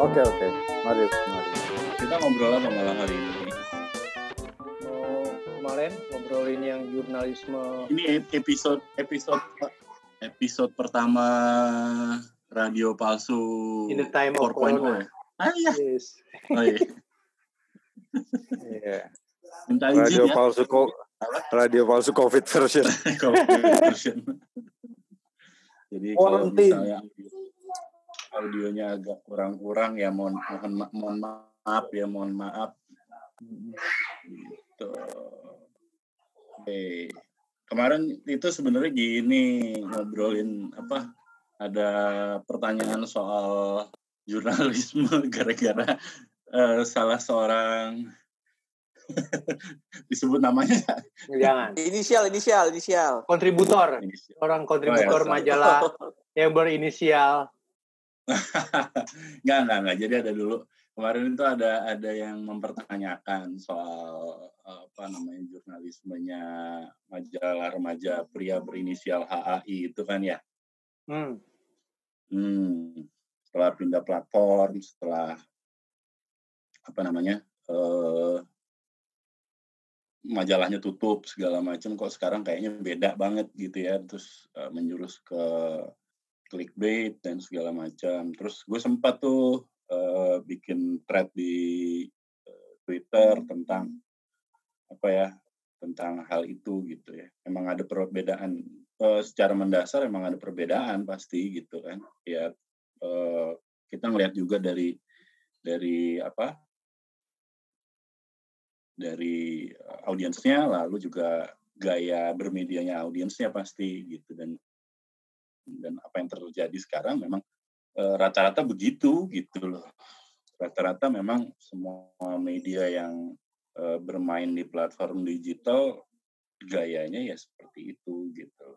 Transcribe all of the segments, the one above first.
Oke oke, mari mari. Kita ngobrol apa malam hari ini? Mau kemarin ngobrolin yang jurnalisme Ini episode episode episode pertama radio palsu in the time of 4.0 corona. ya. Ah iya. Yes. Oh iya. Iya. Minta Radio izin ya. palsu ko radio palsu COVID version. COVID version. Jadi kalau misalnya audionya agak kurang-kurang ya mohon mohon ma- mohon maaf ya mohon maaf. Gitu. Oke. Kemarin itu sebenarnya gini ngobrolin apa? Ada pertanyaan soal jurnalisme gara-gara eh, salah seorang disebut namanya Jangan. Inisial, inisial, inisial. Kontributor, Ini sih. orang kontributor Oh, ya, majalah yang berinisial. Enggak, enggak, enggak. Jadi ada dulu kemarin itu ada ada yang mempertanyakan soal apa namanya jurnalismenya majalah remaja pria berinisial HAI itu kan ya. Hmm. Hmm. Setelah pindah platform, setelah apa namanya eh, majalahnya tutup segala macam, kok sekarang kayaknya beda banget gitu ya. Terus eh, menjurus ke clickbait dan segala macam. Terus gue sempat tuh eh, bikin thread di eh, Twitter tentang apa ya tentang hal itu gitu ya. Emang ada perbedaan eh, secara mendasar emang ada perbedaan pasti gitu kan. Ya eh, kita ngelihat juga dari dari apa dari audiensnya lalu juga gaya bermedianya audiensnya pasti gitu dan dan apa yang terjadi sekarang memang eh, rata-rata begitu gitu loh. Rata-rata memang semua media yang eh, bermain di platform digital gayanya ya seperti itu gitu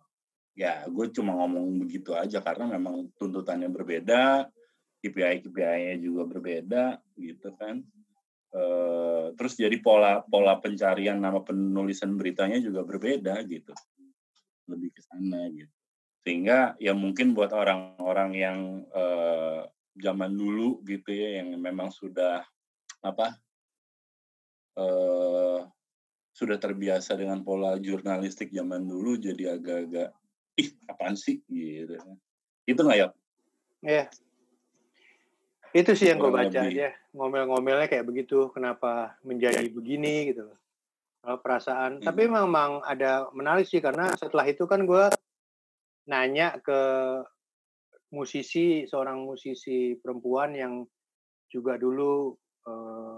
ya gue cuma ngomong begitu aja karena memang tuntutannya berbeda KPI KPI-nya juga berbeda gitu kan. Eh, terus jadi pola pola pencarian nama penulisan beritanya juga berbeda gitu. Lebih ke sana gitu sehingga ya mungkin buat orang-orang yang eh, zaman dulu gitu ya yang memang sudah apa eh, sudah terbiasa dengan pola jurnalistik zaman dulu jadi agak-agak ih apaan sih gitu itu nggak ya Ya. Itu sih yang gue baca lebih. aja. Ngomel-ngomelnya kayak begitu. Kenapa menjadi begini gitu perasaan. Hmm. Tapi memang ada menarik sih. Karena setelah itu kan gue nanya ke musisi, seorang musisi perempuan yang juga dulu eh,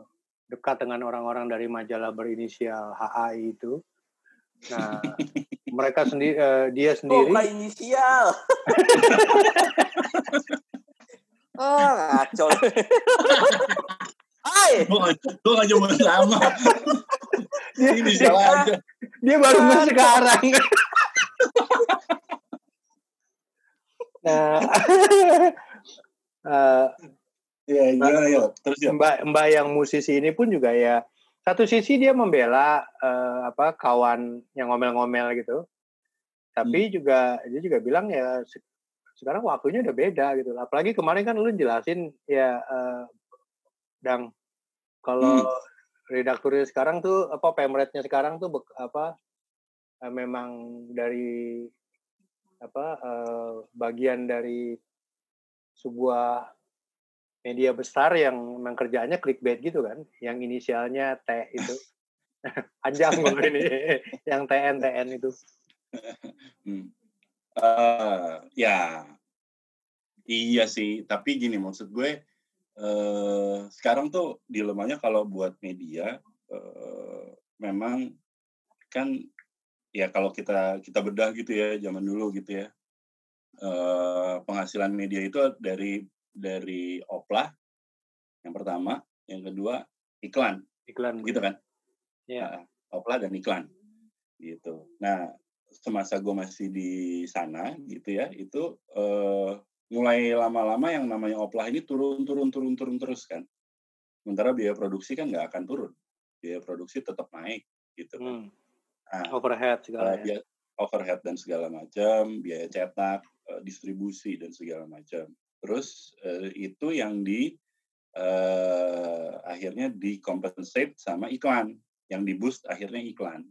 dekat dengan orang-orang dari majalah berinisial HAI itu. Nah, mereka sendiri, eh, dia Oh, sendiri, kayak inisial. ah, ngaco. Hai, gue nggak cuma sama ini salah aja dia baru sekarang. Nah, eh, ya gimana ya terus ya mbak mbak yang musisi ini pun juga ya satu sisi dia membela eh, apa kawan yang ngomel-ngomel gitu. Tapi juga dia juga bilang ya se- sekarang waktunya udah beda gitu. Apalagi kemarin kan lu jelasin ya eh, dang kalau redakturnya sekarang tuh apa pemretnya sekarang tuh apa eh, memang dari apa eh, bagian dari sebuah media besar yang memang kerjaannya clickbait gitu kan, yang inisialnya T itu. Panjang loh ini, yang TN TN itu. Hmm. Eh, ya iya sih tapi gini maksud gue eh, sekarang tuh dilemanya kalau buat media eh, memang kan ya kalau kita kita bedah gitu ya zaman dulu gitu ya eh, penghasilan media itu dari dari oplah yang pertama yang kedua iklan. Iklan gitu kan? Ya. Nah, oplah dan iklan gitu. Nah semasa gue masih di sana gitu ya itu eh, mulai lama-lama yang namanya oplah ini turun turun turun turun terus kan. Sementara biaya produksi kan nggak akan turun. Biaya produksi tetap naik gitu kan. Hmm. Nah, Overhead segala ya. biaya overhead dan segala macam biaya cetak eh, distribusi dan segala macam. Terus eh, itu yang di eh, akhirnya di-compensate sama iklan. Yang di boost akhirnya iklan.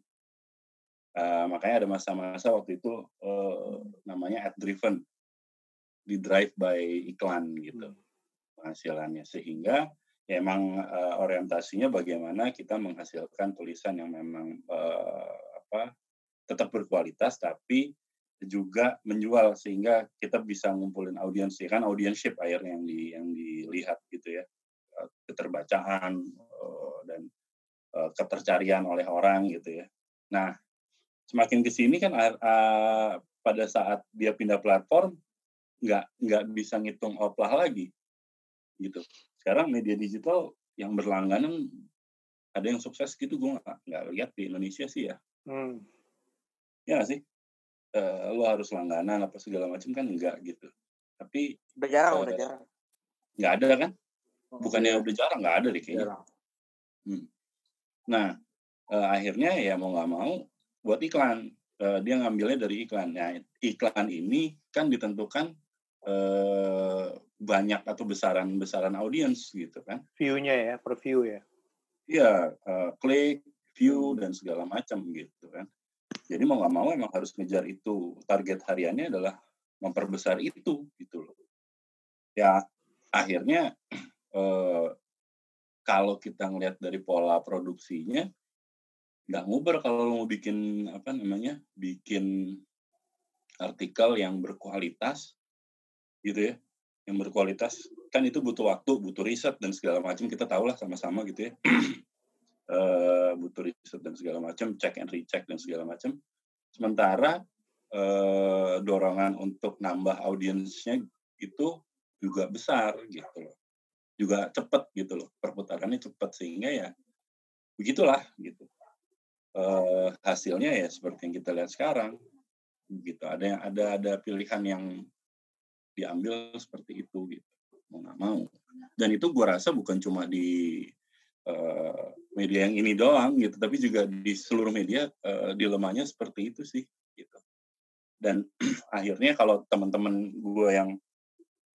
Eh, makanya ada masa-masa waktu itu eh, namanya ad driven, di drive by iklan gitu penghasilannya. Sehingga ya emang eh, orientasinya bagaimana kita menghasilkan tulisan yang memang eh, apa tetap berkualitas tapi juga menjual sehingga kita bisa ngumpulin audiens ya kan audienship akhirnya yang di yang dilihat gitu ya Eh, keterbacaan dan eh, ketercarian oleh orang gitu ya. Nah semakin ke sini kan pada saat dia pindah platform nggak nggak bisa ngitung oplah lagi gitu. Sekarang media digital yang berlangganan ada yang sukses gitu gue nggak nggak lihat di Indonesia sih ya. Hmm. Ya nggak sih? Eh, lo harus langganan apa segala macam kan enggak gitu. Tapi Udah jarang, Eh, udah jarang. nggak ada kan? Bukannya Iya. udah jarang nggak ada deh kayaknya. Jarang. Nah eh, akhirnya ya mau nggak mau buat iklan. Eh, dia ngambilnya dari iklan. Nah iklan ini kan ditentukan eh, banyak atau besaran-besaran audiens gitu kan. View-nya ya, per view ya. Iya, eh, klik, view dan segala macam gitu kan. Jadi mau nggak mau emang harus ngejar itu. Target hariannya adalah memperbesar itu gitu loh. Ya akhirnya eh, kalau kita ngelihat dari pola produksinya nggak nguber kalau lo mau bikin apa namanya bikin artikel yang berkualitas gitu ya yang berkualitas kan itu butuh waktu butuh riset dan segala macam. Kita tahu lah sama-sama gitu ya. Eh, butuh riset dan segala macam check and recheck dan segala macam. Sementara eh, dorongan untuk nambah audiensnya itu juga besar gitu loh. Juga cepet gitu loh perputarannya cepet sehingga ya begitulah gitu. Eh, hasilnya ya seperti yang kita lihat sekarang. Gitu ada yang ada ada pilihan yang diambil seperti itu gitu. Mau nggak mau. Dan itu gua rasa bukan cuma di eh, media yang ini doang gitu tapi juga di seluruh media eh, dilemanya seperti itu sih gitu. Dan akhirnya kalau teman-teman gue yang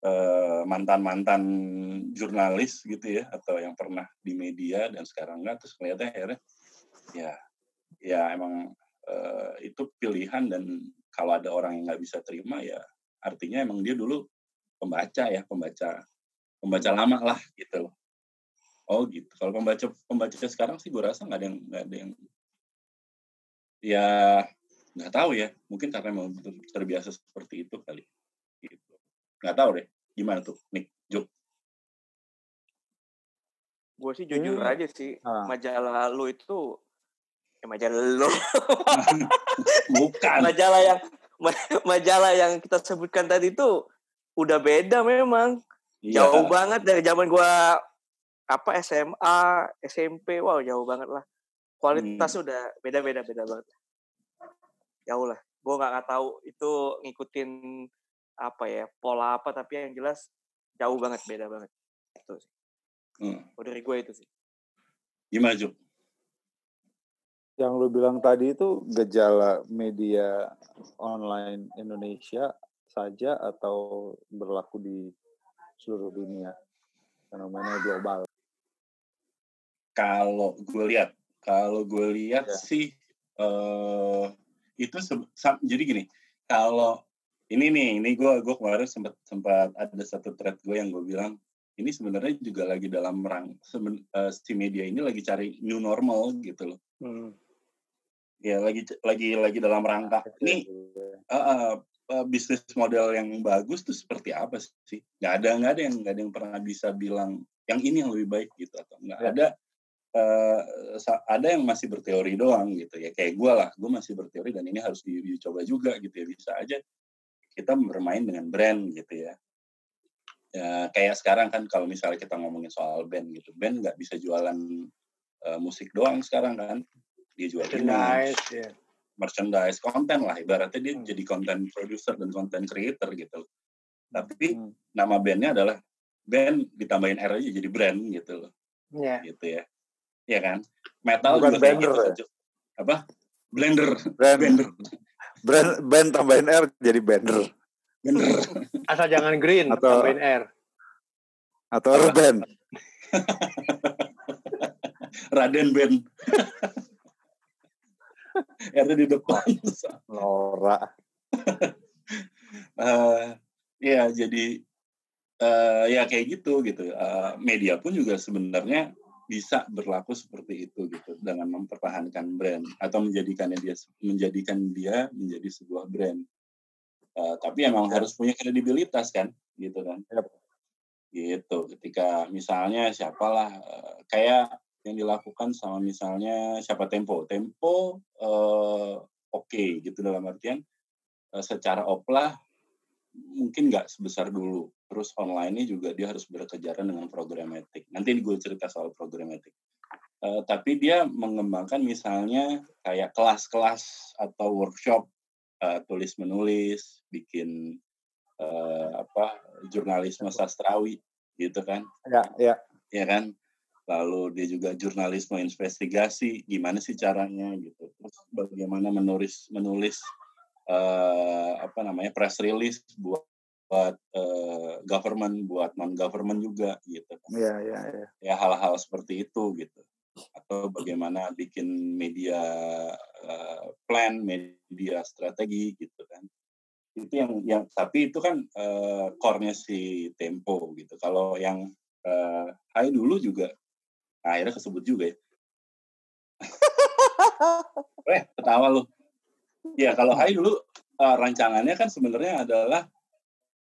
eh, mantan-mantan jurnalis gitu ya atau yang pernah di media dan sekarang enggak terus kelihatan akhirnya ya ya emang eh, itu pilihan dan kalau ada orang yang nggak bisa terima ya artinya emang dia dulu pembaca ya pembaca pembaca lama lah gitu loh. Oh gitu. Kalau pembaca pembaca sekarang sih gue rasa nggak ada yang nggak ada yang ya nggak tahu ya. Mungkin karena memang ter- terbiasa seperti itu kali gitu. Nggak tahu deh. Gimana tuh Nick? Juk Gue sih jujur Hmm. aja sih, Ah. majalah lu itu eh, majalah lu, bukan. Majalah yang majalah yang kita sebutkan tadi itu udah beda memang. Iya. Jauh banget dari zaman gua apa SMA, SMP, wow jauh banget lah. Kualitas Hmm. udah beda-beda beda banget. Jauh lah. Gua nggak nggak tahu itu ngikutin apa ya pola apa tapi yang jelas jauh banget beda banget. Itu sih. Hmm. Kalau dari gue itu sih. gimana Juk Yang lu bilang tadi itu gejala media online Indonesia saja atau berlaku di seluruh dunia fenomena global. kalau gue lihat kalau gue lihat Ya. sih eh itu jadi gini kalau ini nih ini gue gue kemarin sempat sempat ada satu thread gue yang gue bilang ini sebenarnya juga lagi dalam rang seben- eh, si media ini lagi cari new normal gitu loh Hmm. Ya lagi lagi lagi dalam rangka. Ini eh, eh, bisnis model yang bagus tuh seperti apa sih? Nggak ada nggak ada yang nggak ada yang pernah bisa bilang yang ini yang lebih baik gitu atau nggak Ya. ada sa- ada yang masih berteori doang gitu ya. Kayak gue lah gue masih berteori dan ini harus di- dicoba juga gitu ya. Bisa aja kita bermain dengan brand gitu ya. Ya kayak sekarang kan kalau misalnya kita ngomongin soal band gitu band nggak bisa jualan eh, musik doang sekarang kan dia jual Merchandise, ya. merchandise konten lah ibaratnya dia Hmm. jadi konten producer dan konten creator gitu loh. Tapi Hmm. nama bandnya adalah band ditambahin R aja jadi brand gitu loh, Ya. gitu ya. Iya kan? Metal Bukan juga Blender gitu. ya? Apa? Blender, Brand, blender, brand, band tambahin R jadi bender. blender. Asal jangan green, Atau- tambahin R. Atau Ruben. Raden Ben. R di depan. Nora. uh, ya jadi uh, ya kayak gitu gitu. Uh, media pun juga sebenarnya bisa berlaku seperti itu gitu dengan mempertahankan brand atau menjadikannya dia menjadikan dia menjadi sebuah brand. Uh, tapi emang harus punya kredibilitas kan, gitu kan? Yep. Gitu. Ketika misalnya siapalah uh, kayak yang dilakukan sama misalnya siapa Tempo. Tempo uh, oke okay, gitu dalam artian uh, secara oplah mungkin nggak sebesar dulu. Terus online-nya juga dia harus berkejaran dengan programatik. Nanti gue cerita soal programatik. Uh, tapi dia mengembangkan misalnya kayak kelas-kelas atau workshop uh, tulis menulis, bikin uh, apa jurnalisme sastrawi gitu kan? Ya, ya. Ya kan? Lalu dia juga jurnalisme investigasi gimana sih caranya gitu. Terus bagaimana menulis menulis uh, apa namanya press release buat buat uh, government buat non government juga gitu ya ya ya ya hal-hal seperti itu gitu. Atau bagaimana bikin media uh, plan media strategi gitu kan. Itu yang yang tapi itu kan uh, core-nya si Tempo gitu. Kalau yang uh, Hai dulu juga Nah, akhirnya kesebut juga ya. eh, ketawa lu. Ya, kalau Hai dulu uh, rancangannya kan sebenarnya adalah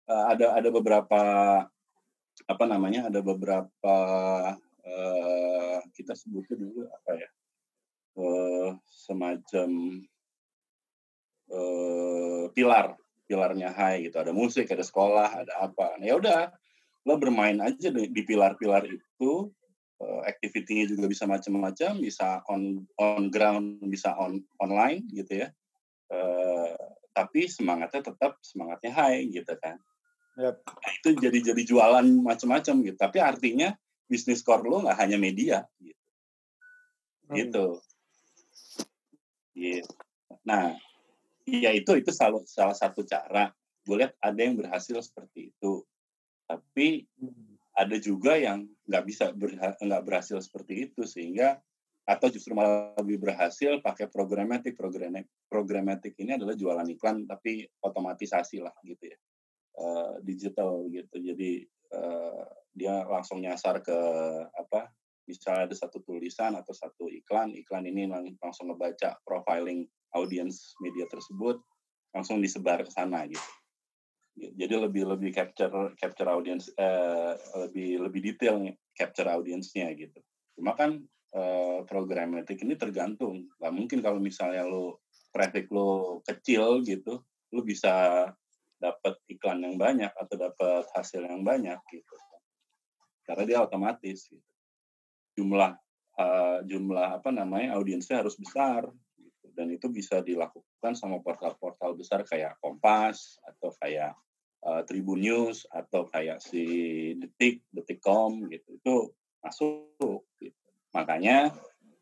uh, ada ada beberapa apa namanya? Ada beberapa uh, kita sebutnya dulu apa ya? Uh, semacam uh, pilar pilarnya Hai gitu. Ada musik, ada sekolah, ada apa. Nah, ya udah, lo bermain aja di, pilar-pilar itu activity-nya juga bisa macam-macam, bisa on on ground, bisa on online gitu ya. Uh, tapi semangatnya tetap semangatnya high gitu kan. Yep. Nah, itu jadi jadi jualan macam-macam gitu. Tapi artinya bisnis core lo nggak hanya media gitu. Hmm. Gitu. Gitu. Nah, ya itu itu salah salah satu cara. Gue lihat ada yang berhasil seperti itu. Tapi hmm ada juga yang nggak bisa nggak berhasil seperti itu sehingga atau justru malah lebih berhasil pakai programatik. Programatik ini adalah jualan iklan tapi otomatisasi lah gitu ya. Uh, digital gitu. Jadi uh, dia langsung nyasar ke apa misalnya ada satu tulisan atau satu iklan iklan ini langsung ngebaca profiling audiens media tersebut langsung disebar ke sana gitu jadi lebih lebih capture capture audience uh, lebih lebih detail capture audiensnya gitu cuma kan uh, programatik ini tergantung nggak mungkin kalau misalnya lo traffic lo kecil gitu lo bisa dapat iklan yang banyak atau dapat hasil yang banyak gitu karena dia otomatis gitu. jumlah uh, jumlah apa namanya audiensnya harus besar. Dan itu bisa dilakukan sama portal-portal besar kayak Kompas atau kayak uh, Tribun News atau kayak si Detik, Detikcom gitu itu masuk. Gitu. Makanya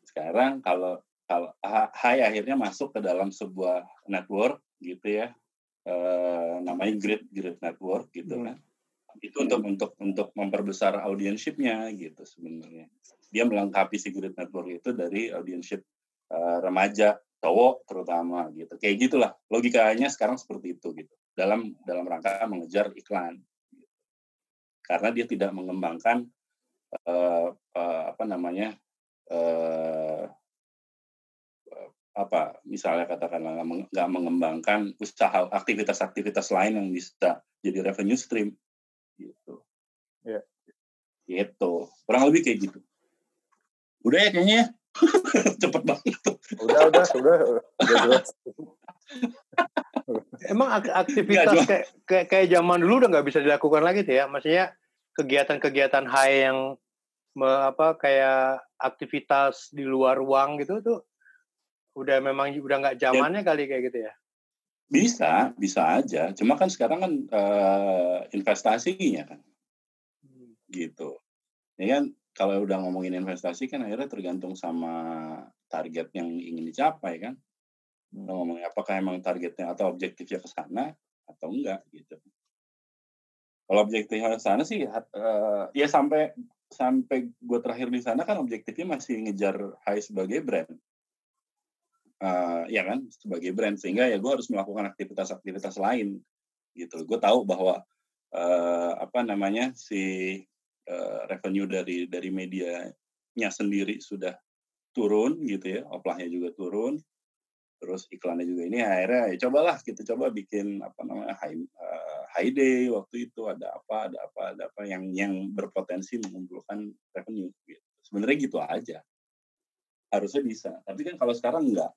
sekarang kalau kalau Hai akhirnya masuk ke dalam sebuah network gitu ya, uh, namanya Grid Grid Network gitu hmm. kan. Itu untuk untuk untuk memperbesar audienshipnya gitu sebenarnya. Dia melengkapi si Grid Network itu dari audienship uh, remaja cowok terutama gitu. Kayak gitulah logikanya sekarang seperti itu gitu dalam dalam rangka mengejar iklan karena dia tidak mengembangkan uh, uh, apa namanya uh, apa misalnya katakanlah nggak mengembangkan usaha aktivitas-aktivitas lain yang bisa jadi revenue stream gitu yeah. gitu kurang lebih kayak gitu udah ya kayaknya ya? cepet banget udah udah udah udah jelas Emang aktivitas kayak, kayak kayak zaman dulu udah nggak bisa dilakukan lagi tuh ya? Maksudnya kegiatan-kegiatan high yang me, apa kayak aktivitas di luar ruang gitu tuh udah memang udah nggak ya. zamannya ya, kali kayak gitu ya? Bisa, bisa aja. Cuma kan sekarang kan uh, investasinya kan, hmm. gitu. Ya kan kalau udah ngomongin investasi kan akhirnya tergantung sama target yang ingin dicapai kan ngomongnya apakah emang targetnya atau objektifnya ke sana atau enggak gitu. Kalau objektifnya ke sana sih, eh, ya sampai sampai gue terakhir di sana kan objektifnya masih ngejar high sebagai brand. Eh, ya kan, sebagai brand. Sehingga ya gue harus melakukan aktivitas-aktivitas lain. gitu. Gue tahu bahwa eh, apa namanya si eh, revenue dari dari medianya sendiri sudah turun gitu ya, oplahnya juga turun terus iklannya juga ini akhirnya ya cobalah kita coba bikin apa namanya high, uh, high day waktu itu ada apa ada apa ada apa yang yang berpotensi mengumpulkan revenue gitu. sebenarnya gitu aja harusnya bisa tapi kan kalau sekarang enggak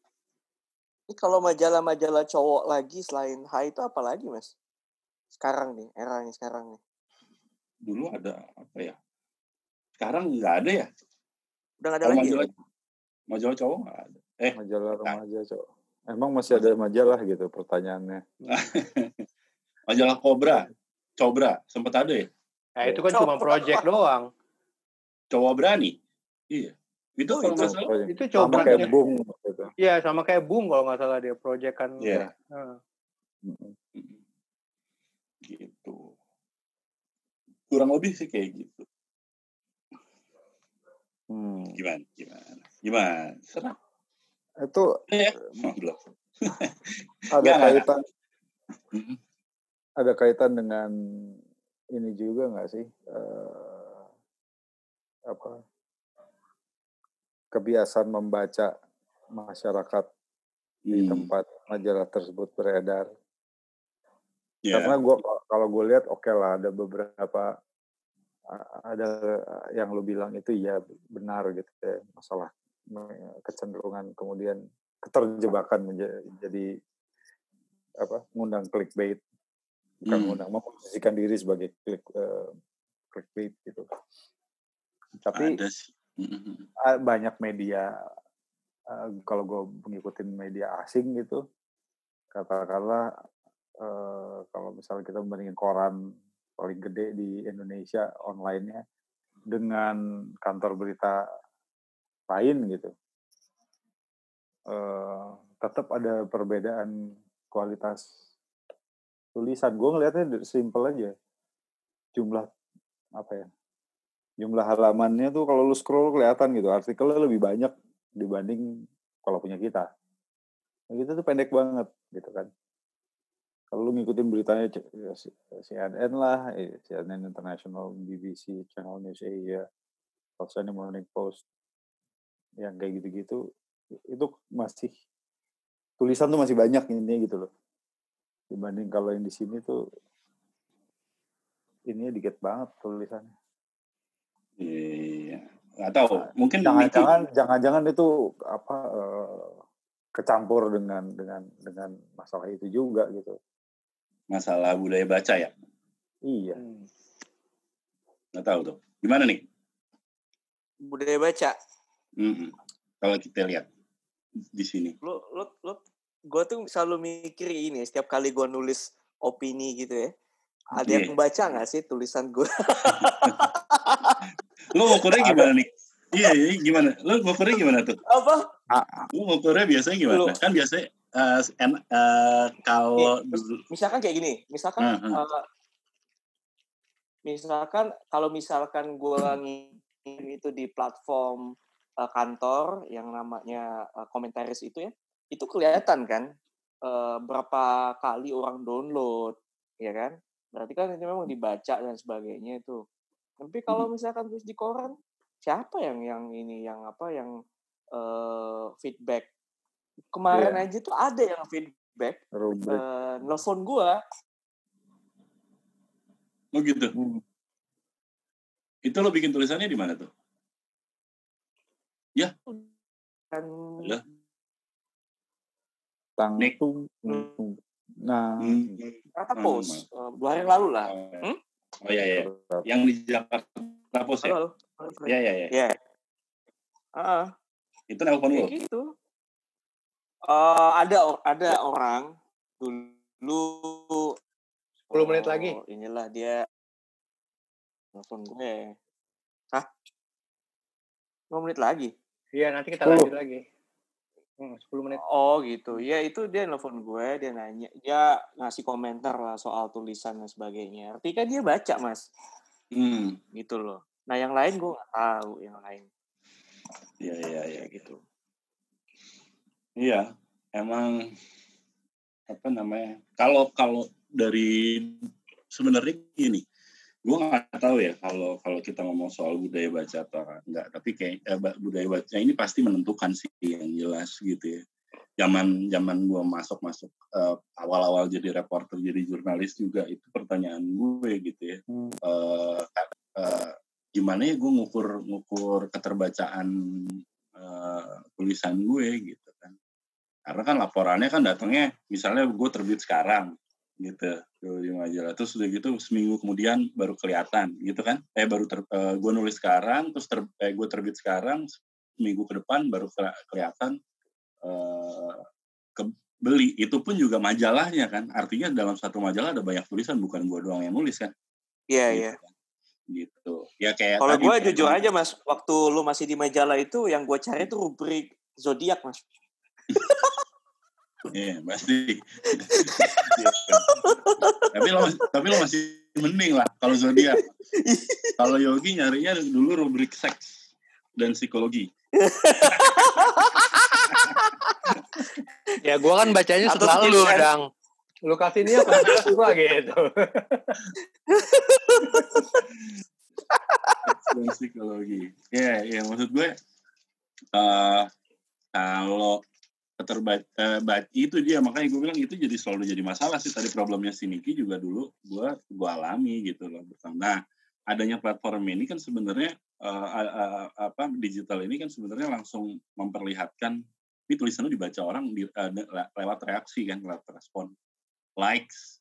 Ini kalau majalah-majalah cowok lagi selain Hai itu apa lagi mas? Sekarang nih, eranya sekarang nih. Dulu ada apa ya sekarang nggak ada ya Udah nggak ada kalau lagi. ya? majalah majalah cowok nggak ada eh Majalah remaja, cowok. Emang masih ada majalah gitu pertanyaannya. majalah Cobra Cobra sempat ada ya Nah, itu kan cuma project doang. cowok berani iya itu Oh, kalau itu. nggak salah Pokoknya. Itu Sama coba kayak Bung gitu. Iya, sama kayak Bung kalau nggak salah dia project kan. Iya. Heeh. Mm-mm. Mm. gitu kurang lebih sih kayak gitu. Hmm. gimana gimana gimana? Serah. Itu ya belum ada nggak. kaitan. Mm. ada kaitan dengan ini juga nggak sih? Eh, apa? Kebiasaan membaca masyarakat di Hmm. tempat majalah tersebut beredar. Ya. Karena gua kalau gue lihat oke lah ada beberapa ada yang lu bilang itu ya benar gitu ya masalah kecenderungan kemudian keterjebakan menjadi jadi apa ngundang clickbait bukan Hmm. ngundang memposisikan diri sebagai click eh, clickbait gitu tapi ada sih Mm-mm. ah, banyak media eh, kalau gue mengikuti media asing gitu katakanlah eh, kalau misalnya kita membandingin koran paling gede di Indonesia online-nya dengan kantor berita lain gitu. Eh, tetap ada perbedaan kualitas tulisan. Gue ngelihatnya simple aja. Jumlah apa ya jumlah halamannya tuh kalau lu scroll kelihatan gitu. Artikelnya lebih banyak dibanding kalau punya kita. Nah, gitu tuh pendek banget gitu kan kalau lu ngikutin beritanya C- ya, CNN lah eh, CNN International BBC Channel News Asia Angeles Morning Post yang kayak gitu-gitu itu masih tulisan tuh masih banyak ini gitu loh. Dibanding kalau yang di sini tuh ini dikit banget tulisannya. Iya nggak tahu. Nah, mungkin jangan-jangan jangan-jangan itu apa eh, kecampur dengan dengan dengan masalah itu juga gitu masalah budaya baca ya iya Hmm. nggak tahu tuh gimana nih Budaya baca. Mm-mm. kalau kita lihat di sini Lu, lu, lu, gue tuh selalu mikir ini setiap kali gue nulis opini gitu ya. Ada Iya. yang baca nggak sih tulisan gue? lu ngukurnya gimana nih iya iya gimana lu ngukurnya gimana tuh Apa? lu ngukurnya biasanya gimana Lu. kan biasanya eh, en- eh, kalau dulu Misalkan kayak gini. Misalkan Hmm, hmm. eh, misalkan kalau misalkan gue ngirim itu di platform eh, kantor yang namanya eh, komentaris itu ya, itu kelihatan kan eh, berapa kali orang download, ya kan? Berarti kan itu memang dibaca dan sebagainya itu. Tapi kalau misalkan tulis di koran, siapa yang yang ini yang apa yang eh, feedback? Kemarin aja tuh ada yang feedback, eh, nelfon gua oh gitu Hmm. itu lo bikin tulisannya di mana tuh dan Lah. tang Nick. tung, tung, tung. nah Hmm. Jakarta Hmm, Post eh, dua hari yang lalu lah. Hmm? oh iya iya yang di Jakarta Post ya Halo, halo. iya iya iya Ya. Ah, itu nelpon lo gitu. Eh, ada ada orang dulu 10 menit lagi. oh, Inilah dia telepon gue. Hah? 5 menit lagi? Iya, nanti kita 10. lanjut lagi. Hmm, 10 menit. Oh gitu. Ya itu dia nelfon gue, dia nanya, dia ngasih komentar lah soal tulisan dan sebagainya. Artinya dia baca mas, Hmm. gitu loh. Nah yang lain gue nggak tahu yang lain. Iya, iya, iya. Ya gitu. Iya, emang apa namanya? Kalau kalau dari sebenarnya gini, gue nggak tahu ya kalau kalau kita ngomong soal budaya baca atau enggak, tapi kayak eh, budaya baca ini pasti menentukan sih yang jelas gitu ya. Zaman zaman gue masuk masuk eh, awal-awal jadi reporter jadi jurnalis juga itu pertanyaan gue gitu ya. Hmm. Eh, eh, gimana ya gue ngukur ngukur keterbacaan eh, tulisan gue gitu karena kan laporannya kan datangnya misalnya gue terbit sekarang gitu di majalah terus udah gitu seminggu kemudian baru kelihatan gitu kan eh baru ter, eh, gue nulis sekarang terus ter, eh, gue terbit sekarang seminggu ke depan baru ke- kelihatan eh, kebeli itu pun juga majalahnya kan artinya dalam satu majalah ada banyak tulisan bukan gue doang yang nulis kan Iya gitu iya. kan. gitu ya kayak Kalau gue jujur aja mas, waktu lu masih di majalah itu yang gue cari itu rubrik zodiak mas. Iya, pasti. Iya, kan. tapi lo masih, tapi lo masih mending lah kalau zodiak. kalau Yogi nyarinya dulu rubrik seks dan psikologi. Ya gua kan bacanya Atau setelah lu. Dang. Lu kasih ini apa jelas gua gitu. Seks dan psikologi. Iya, iya maksud gue eh kalau keterbaca eh, ba- itu dia makanya gue bilang itu jadi selalu jadi masalah sih tadi problemnya si Niki juga dulu gue gue alami gitu loh nah adanya platform ini kan sebenarnya eh, a- apa digital ini kan sebenarnya langsung memperlihatkan ini tulisan lu dibaca orang di, eh, lewat reaksi kan lewat respon likes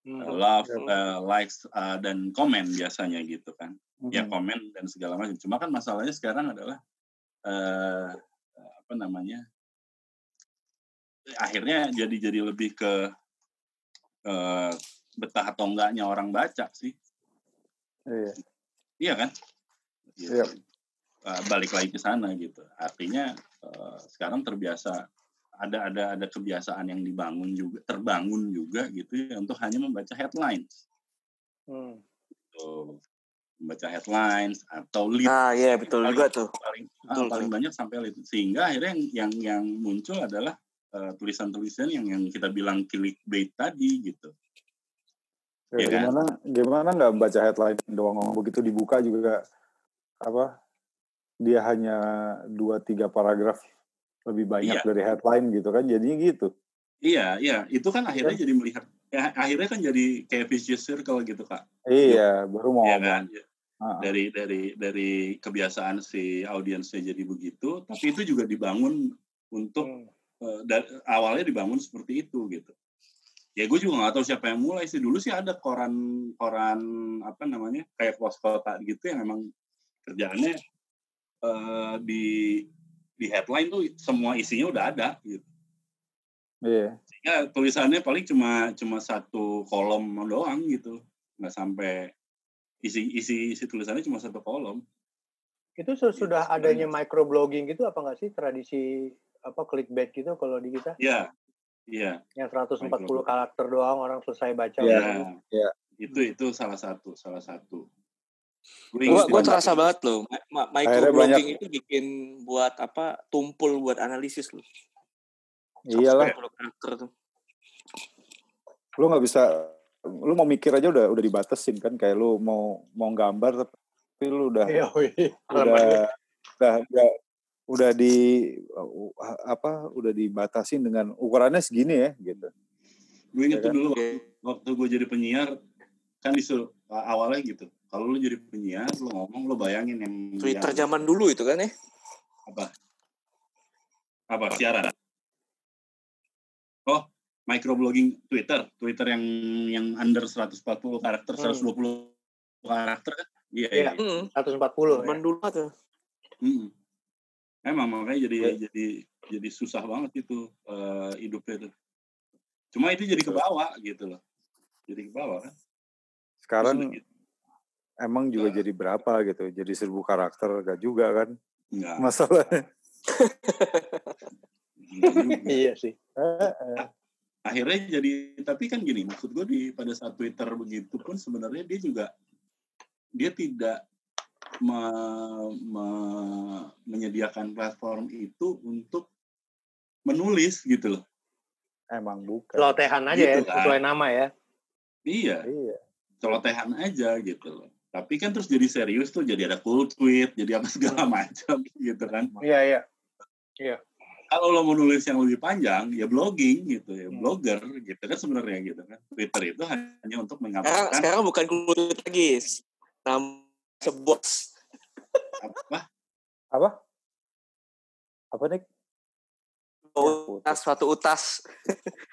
Hmm. eh, love eh, likes eh, dan komen biasanya gitu kan ya Hmm. komen dan segala macam. Cuma kan masalahnya sekarang adalah eh apa namanya? Akhirnya jadi jadi lebih ke eh, betah atau enggaknya orang baca sih. Iya. Iya kan? Gitu. Iya. Eh, balik lagi ke sana gitu. Artinya eh, sekarang terbiasa ada ada ada kebiasaan yang dibangun juga terbangun juga gitu ya untuk hanya membaca headlines. Hmm. Tuh. Membaca headlines atau lead Nah iya betul Paling- juga tuh. paling ah, Betul, paling banyak sampai lead. sehingga akhirnya yang yang yang muncul adalah eh, tulisan-tulisan yang yang kita bilang clickbait tadi gitu. Ya, Iya kan? gimana gimana nggak baca headline doang begitu dibuka juga apa dia hanya dua tiga paragraf lebih banyak Iya. dari headline gitu kan jadinya gitu Iya, iya, itu kan akhirnya jadi melihat ya, akhirnya kan jadi kayak vicious circle gitu, Kak. iya baru mau Iya kan? Dari dari dari kebiasaan si audiensnya jadi begitu, tapi itu juga dibangun untuk Hmm. Eh, da- awalnya dibangun seperti itu gitu. Ya gue juga nggak tahu siapa yang mulai sih. Dulu sih ada koran koran apa namanya kayak pos kota gitu yang memang kerjaannya eh, di di headline tuh semua isinya udah ada gitu. iya Ya tulisannya paling cuma cuma satu kolom doang gitu, nggak sampai isi isi isi tulisannya cuma satu kolom. Itu su- sudah Iya, adanya microblogging gitu apa nggak sih tradisi apa clickbait gitu kalau di kita Iya, iya, yang 140 Microblogging. karakter doang orang selesai baca Iya. udah. iya. Iya. Itu itu salah satu salah satu. Gue Gua, inget gua banget. terasa banget loh. Microblogging itu bikin buat apa? Tumpul buat analisis loh. iyalah 140 karakter tuh. lu nggak bisa lu mau mikir aja udah udah dibatasin kan kayak lu mau mau gambar tapi lu udah Iya, udah udah udah udah di apa udah dibatasin dengan ukurannya segini ya gitu Gue inget Ya tuh kan? dulu waktu, waktu gue jadi penyiar kan disuruh awalnya gitu. Kalau lu jadi penyiar, lu ngomong, lu bayangin yang Twitter yang, zaman dulu itu kan ya. apa? Apa siaran? Oh, microblogging Twitter, Twitter yang yang under 140 karakter, Hmm. 120 karakter kan? Iya, Iya. Hmm. 140 ya. Zaman dulu tuh. Mm. Emang makanya jadi Ya. jadi jadi susah banget itu eh, hidupnya tuh. Cuma itu jadi ke bawah gitu loh. Jadi ke bawah kan. sekarang Terus gitu. emang juga Nah. jadi berapa gitu jadi seribu karakter gak juga kan Enggak. masalahnya iya sih. Eh, eh. akhirnya jadi tapi kan gini maksud gue di pada saat Twitter begitu pun sebenarnya dia juga dia tidak me- me- menyediakan platform itu untuk menulis gitu loh Emang bukan. Celotehan aja ya, Gitu kan. sesuai nama ya. iya Iya. celotehan aja gitu loh tapi kan terus jadi serius tuh jadi ada cool tweet jadi apa segala macam gitu kan Iya, iya. kalau lo mau nulis yang lebih panjang ya blogging gitu ya Hmm. blogger gitu kan sebenarnya gitu kan Twitter itu hanya untuk Sekarang, mengabarkan sekarang bukan kulit lagi. Nam sebuah apa Apa? Apa nih? utas, suatu utas.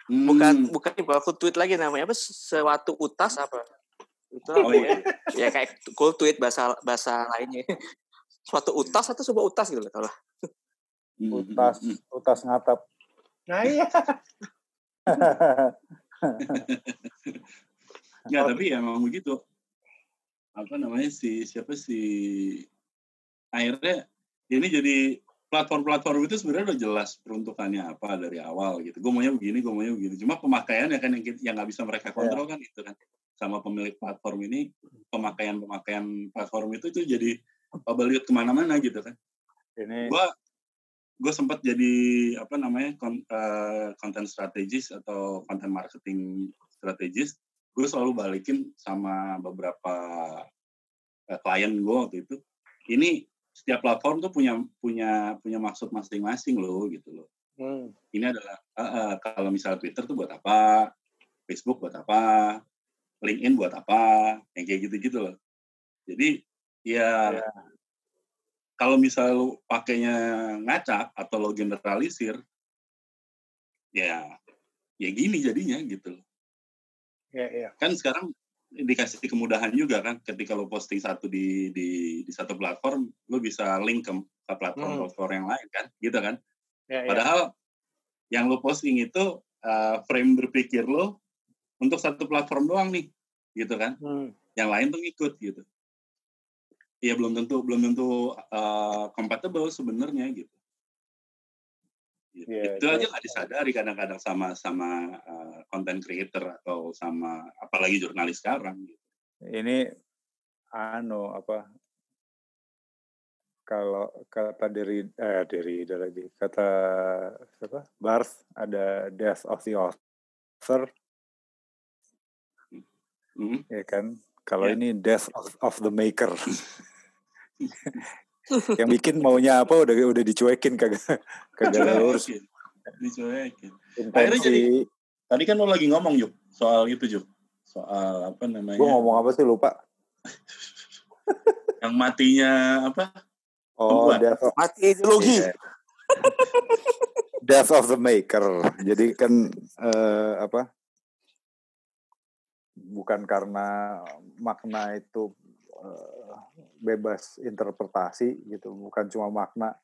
Hmm, Bukan bukan bukan aku tweet lagi namanya apa? Suatu utas apa? Itu Oh, apa iya. ya? Ya kayak cool tweet bahasa bahasa lainnya. Suatu utas atau sebuah utas gitu loh kalau. hmm, hmm, Utas, hmm. utas ngatap. Nah iya. Ya tapi ya memang begitu. Apa namanya si siapa si akhirnya ini jadi platform-platform itu sebenarnya udah jelas peruntukannya apa dari awal gitu. Gue maunya begini, gue maunya begini. Cuma pemakaiannya kan yang yang nggak bisa mereka kontrol kan itu kan sama pemilik platform ini pemakaian-pemakaian platform itu tuh jadi public ke mana-mana gitu kan. Ini Gue gue sempat jadi apa namanya eh, content strategist atau content marketing strategist gue selalu balikin sama beberapa eh, klien gue waktu itu. Ini setiap platform tuh punya punya punya maksud masing-masing loh gitu loh. Hmm. ini adalah eh, eh, kalau misalnya Twitter tuh buat apa? Facebook buat apa? LinkedIn buat apa? Yang kayak gitu-gitu loh. Jadi ya Ya. kalau misalnya lu pakainya ngacak atau lo generalisir ya ya gini jadinya gitu loh Iya, iya. kan sekarang dikasih kemudahan juga kan ketika lo posting satu di di di satu platform lo bisa link ke, ke platform Hmm. platform yang lain kan gitu kan Iya, iya. padahal yang lo posting itu uh, frame berpikir lo untuk satu platform doang nih gitu kan Hmm. yang lain tuh ngikut gitu ya belum tentu belum tentu uh, compatible sebenarnya gitu Gitu. Iya, itu iya, aja nggak disadari kadang-kadang sama sama uh, content creator atau sama apalagi jurnalis sekarang gitu. ini anu apa kalau kata dari eh dari lagi kata siapa Barth ada death of the author Hmm. ya kan kalau Ya. ini death of, of the maker yang bikin maunya apa udah udah dicuekin kagak kagak lurus Dicuekin. Dicuekin. Akhirnya intensi Tadi kan lo lagi ngomong Juk soal itu Juk soal apa namanya gue ngomong apa sih lupa yang matinya apa oh Pembuat. death of, Mati ideologi. Iya. death of the maker jadi kan eh, apa bukan karena makna itu eh, bebas interpretasi gitu bukan cuma makna.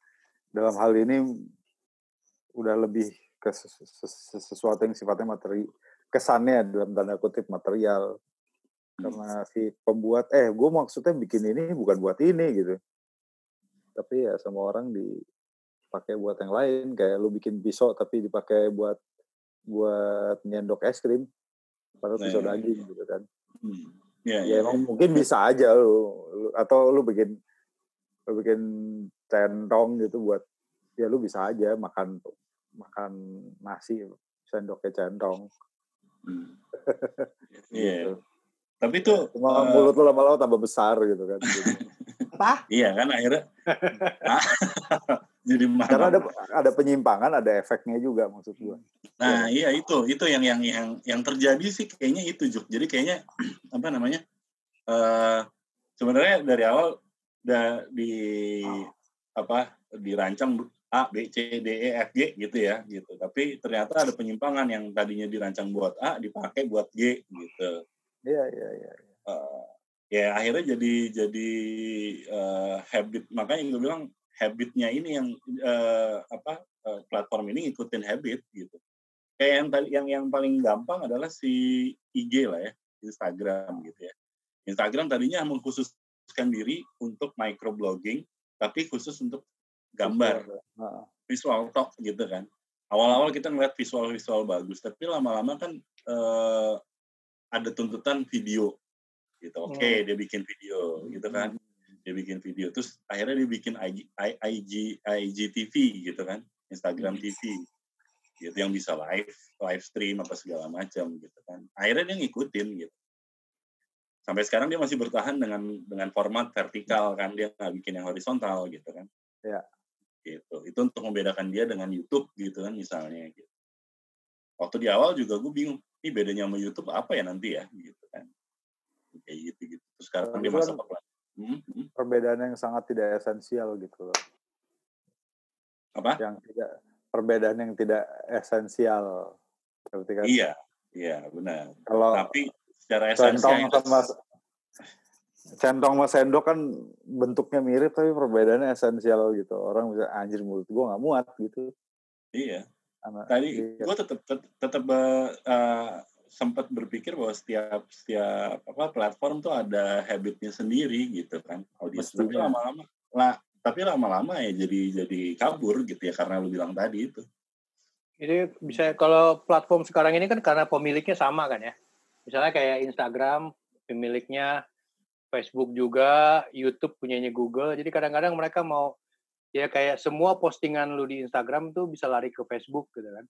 Dalam hal ini udah lebih ke ses- ses- ses- sesuatu yang sifatnya materi kesannya dalam tanda kutip material. Karena si pembuat eh gue maksudnya bikin ini bukan buat ini gitu. Tapi ya sama orang dipakai buat yang lain. Kayak lu bikin pisau tapi dipakai buat buat nyendok es krim padahal Nah, pisau iya. daging gitu kan. Hmm. Ya, ya emang mungkin bisa aja lu, lu- atau lu bikin lu bikin centong gitu buat ya lu bisa aja makan makan nasi sendoknya centong Hmm. Iya. gitu. Tapi itu cuma eh, mulut lu lama-lama tambah besar gitu kan Apa? iya kan akhirnya Jadi karena ada mahal. ada penyimpangan ada efeknya juga maksud gua Nah, iya itu itu yang yang yang yang terjadi sih kayaknya itu Juk. Jadi kayaknya apa namanya? eh sebenarnya dari awal da, di apa dirancang A, B, C, D, E, F, G gitu ya gitu. Tapi ternyata ada penyimpangan yang tadinya dirancang buat A dipakai buat G gitu. iya iya iya Eh, ya akhirnya jadi jadi eh, habit makanya gue bilang habitnya ini yang eh, apa eh, platform ini ngikutin habit gitu kayak yang tadi yang yang paling gampang adalah si IG lah ya Instagram gitu ya Instagram tadinya mengkhususkan diri untuk microblogging tapi khusus untuk gambar visual talk gitu kan awal-awal kita ngeliat visual-visual bagus, tapi lama-lama kan uh, ada tuntutan video gitu. Oke, okay, hmm. dia bikin video gitu kan. Dia bikin video terus akhirnya dia bikin IG IG IGTV gitu kan, Instagram TV. Gitu yang bisa live, live stream apa segala macam gitu kan. Akhirnya dia ngikutin gitu. Sampai sekarang dia masih bertahan dengan dengan format vertikal kan, dia nggak bikin yang horizontal gitu kan. Ya. Gitu. Itu untuk membedakan dia dengan YouTube gitu kan misalnya gitu. Waktu di awal juga gue bingung, ini bedanya sama YouTube apa ya nanti ya gitu kan kayak gitu gitu terus sekarang dia masuk ke hmm, hmm. perbedaan yang sangat tidak esensial gitu loh. Apa? Yang tidak perbedaan yang tidak esensial. Seperti kan? Iya iya benar. Kalau tapi secara esensial centong sama centong sama sendok kan bentuknya mirip tapi perbedaannya esensial gitu. Orang bisa anjir mulut gue nggak muat gitu. Iya. Anak, tadi iya. gue tetap tetap uh, sempat berpikir bahwa setiap setiap apa platform tuh ada habitnya sendiri gitu kan. Audiens tapi lama-lama lah tapi lama-lama ya jadi jadi kabur gitu ya karena lu bilang tadi itu. Jadi bisa kalau platform sekarang ini kan karena pemiliknya sama kan ya. Misalnya kayak Instagram pemiliknya Facebook juga YouTube punyanya Google. Jadi kadang-kadang mereka mau ya kayak semua postingan lu di Instagram tuh bisa lari ke Facebook gitu kan.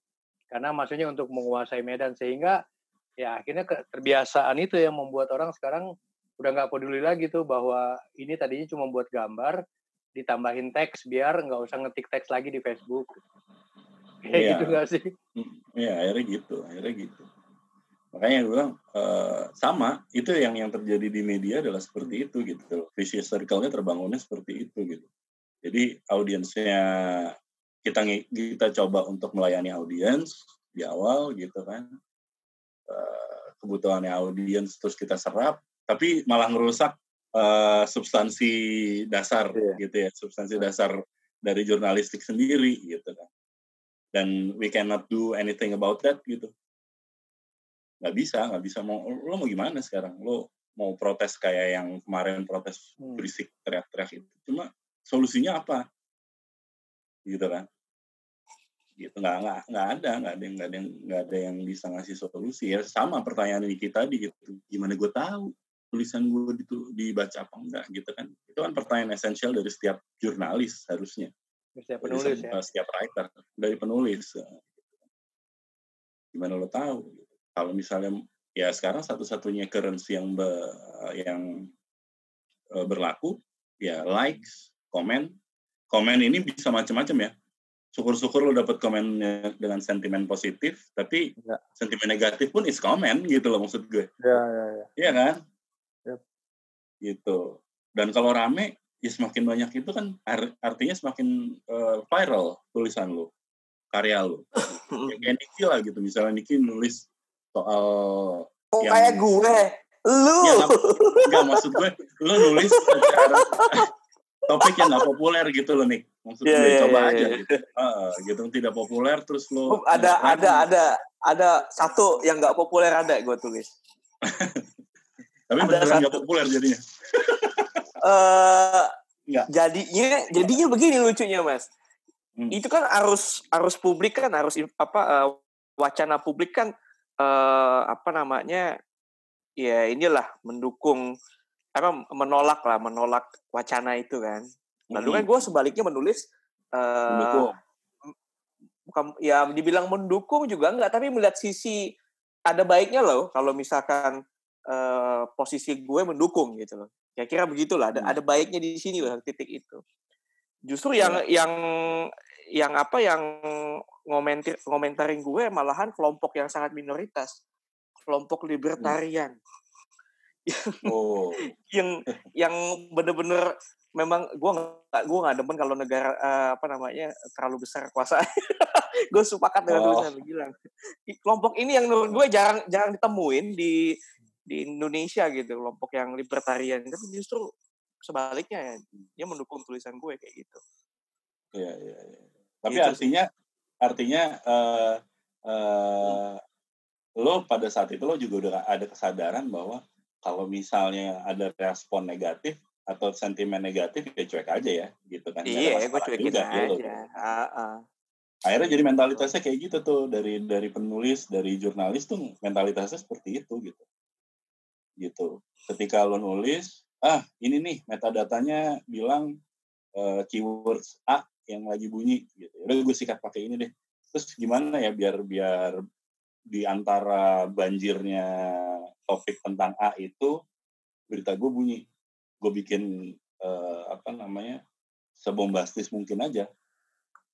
Karena maksudnya untuk menguasai medan. Sehingga ya akhirnya keterbiasaan itu yang membuat orang sekarang udah nggak peduli lagi tuh bahwa ini tadinya cuma buat gambar ditambahin teks biar nggak usah ngetik teks lagi di Facebook kayak ya. gitu gak sih? Iya akhirnya gitu akhirnya gitu makanya gue bilang uh, sama itu yang yang terjadi di media adalah seperti itu gitu vicious circle-nya terbangunnya seperti itu gitu jadi audiensnya kita kita coba untuk melayani audiens di awal gitu kan. Uh, kebutuhannya audiens terus kita serap, tapi malah ngerusak uh, substansi dasar yeah. gitu ya, substansi dasar dari jurnalistik sendiri gitu kan. Dan we cannot do anything about that gitu. Nggak bisa, nggak bisa mau lo mau gimana sekarang? Lo mau protes kayak yang kemarin protes hmm. berisik teriak-teriak itu. Cuma solusinya apa gitu kan gitu. Nggak nggak nggak ada nggak ada yang nggak ada yang nggak ada yang bisa ngasih solusi. Ya sama pertanyaan ini kita di gitu. Gimana gue tahu tulisan gue itu dibaca apa enggak gitu kan. Itu kan pertanyaan esensial dari setiap jurnalis harusnya. Setiap penulis ya. setiap writer dari penulis gimana lo tahu? Kalau misalnya ya sekarang satu-satunya currency yang be, yang eh, berlaku ya likes komen. Komen ini bisa macam-macam ya syukur-syukur lo dapet komen dengan sentimen positif tapi ya. sentimen negatif pun is komen gitu loh maksud gue. Ya ya ya. Iya kan? Gitu. Dan kalau rame ya semakin banyak itu kan artinya semakin uh, viral tulisan lo karya lo ya, kayak Niki lah gitu misalnya Niki nulis soal oh, yang, kayak gue. Lu. Ya, enggak maksud gue lu nulis secara topik yang nggak populer gitu loh nih maksud yeah, coba yeah, aja. yeah. gitu uh, gitu. Tidak populer terus lo ada ada ada ada satu yang nggak populer ada gue tulis tapi beneran nggak populer jadinya? Uh, jadinya jadinya begini lucunya mas. Hmm. itu kan arus arus publik kan harus apa uh, wacana publik kan uh, apa namanya ya inilah mendukung apa menolak lah menolak wacana itu kan. Lalu kan gue sebaliknya menulis uh, bukan ya dibilang mendukung juga enggak tapi melihat sisi ada baiknya loh kalau misalkan uh, posisi gue mendukung gitu loh. Ya kira begitulah ada hmm. ada baiknya di sini loh titik itu. Justru yang ya. yang yang apa yang ngomentir ngomentarin gue malahan kelompok yang sangat minoritas kelompok libertarian. hmm oh. yang yang bener-bener memang gue nggak gue nggak demen kalau negara uh, apa namanya terlalu besar kuasa gue sepakat dengan oh. bilang kelompok ini yang menurut gue jarang jarang ditemuin di di Indonesia gitu kelompok yang libertarian tapi justru sebaliknya ya dia mendukung tulisan gue kayak gitu iya iya ya. tapi gitu artinya sih. artinya uh, uh, hmm. lo pada saat itu lo juga udah ada kesadaran bahwa kalau misalnya ada respon negatif atau sentimen negatif ya cuek aja ya gitu kan. Iya gue cuekin juga, aja ya, uh, uh. akhirnya jadi mentalitasnya kayak gitu tuh dari dari penulis dari jurnalis tuh mentalitasnya seperti itu gitu. Gitu. Ketika lo nulis ah ini nih metadatanya bilang uh, keywords A yang lagi bunyi gitu. Udah gue sikat pakai ini deh. Terus gimana ya biar biar di antara banjirnya topik tentang A itu berita gue bunyi. Gue bikin uh, apa namanya sebombastis mungkin aja.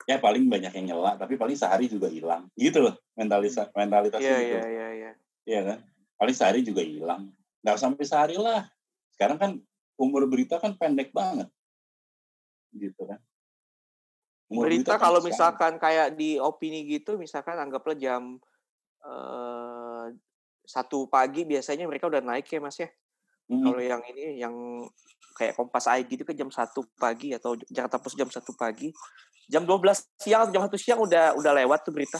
Ya paling banyak yang nyela tapi paling sehari juga hilang. Gitu loh mentalitas mentalitas Iya, gitu. iya, iya, iya. Iya kan? Paling sehari juga hilang. Nggak sampai sehari lah. Sekarang kan umur berita kan pendek banget. Gitu kan? Umur Berita kan kalau misalkan kayak di opini gitu, misalkan anggaplah jam eh, satu pagi biasanya mereka udah naik ya mas ya. Hmm, Kalau yang ini yang kayak Kompas ID itu kan jam satu pagi atau Jakarta Post jam satu pagi, jam 12 siang atau jam satu siang udah udah lewat tuh berita.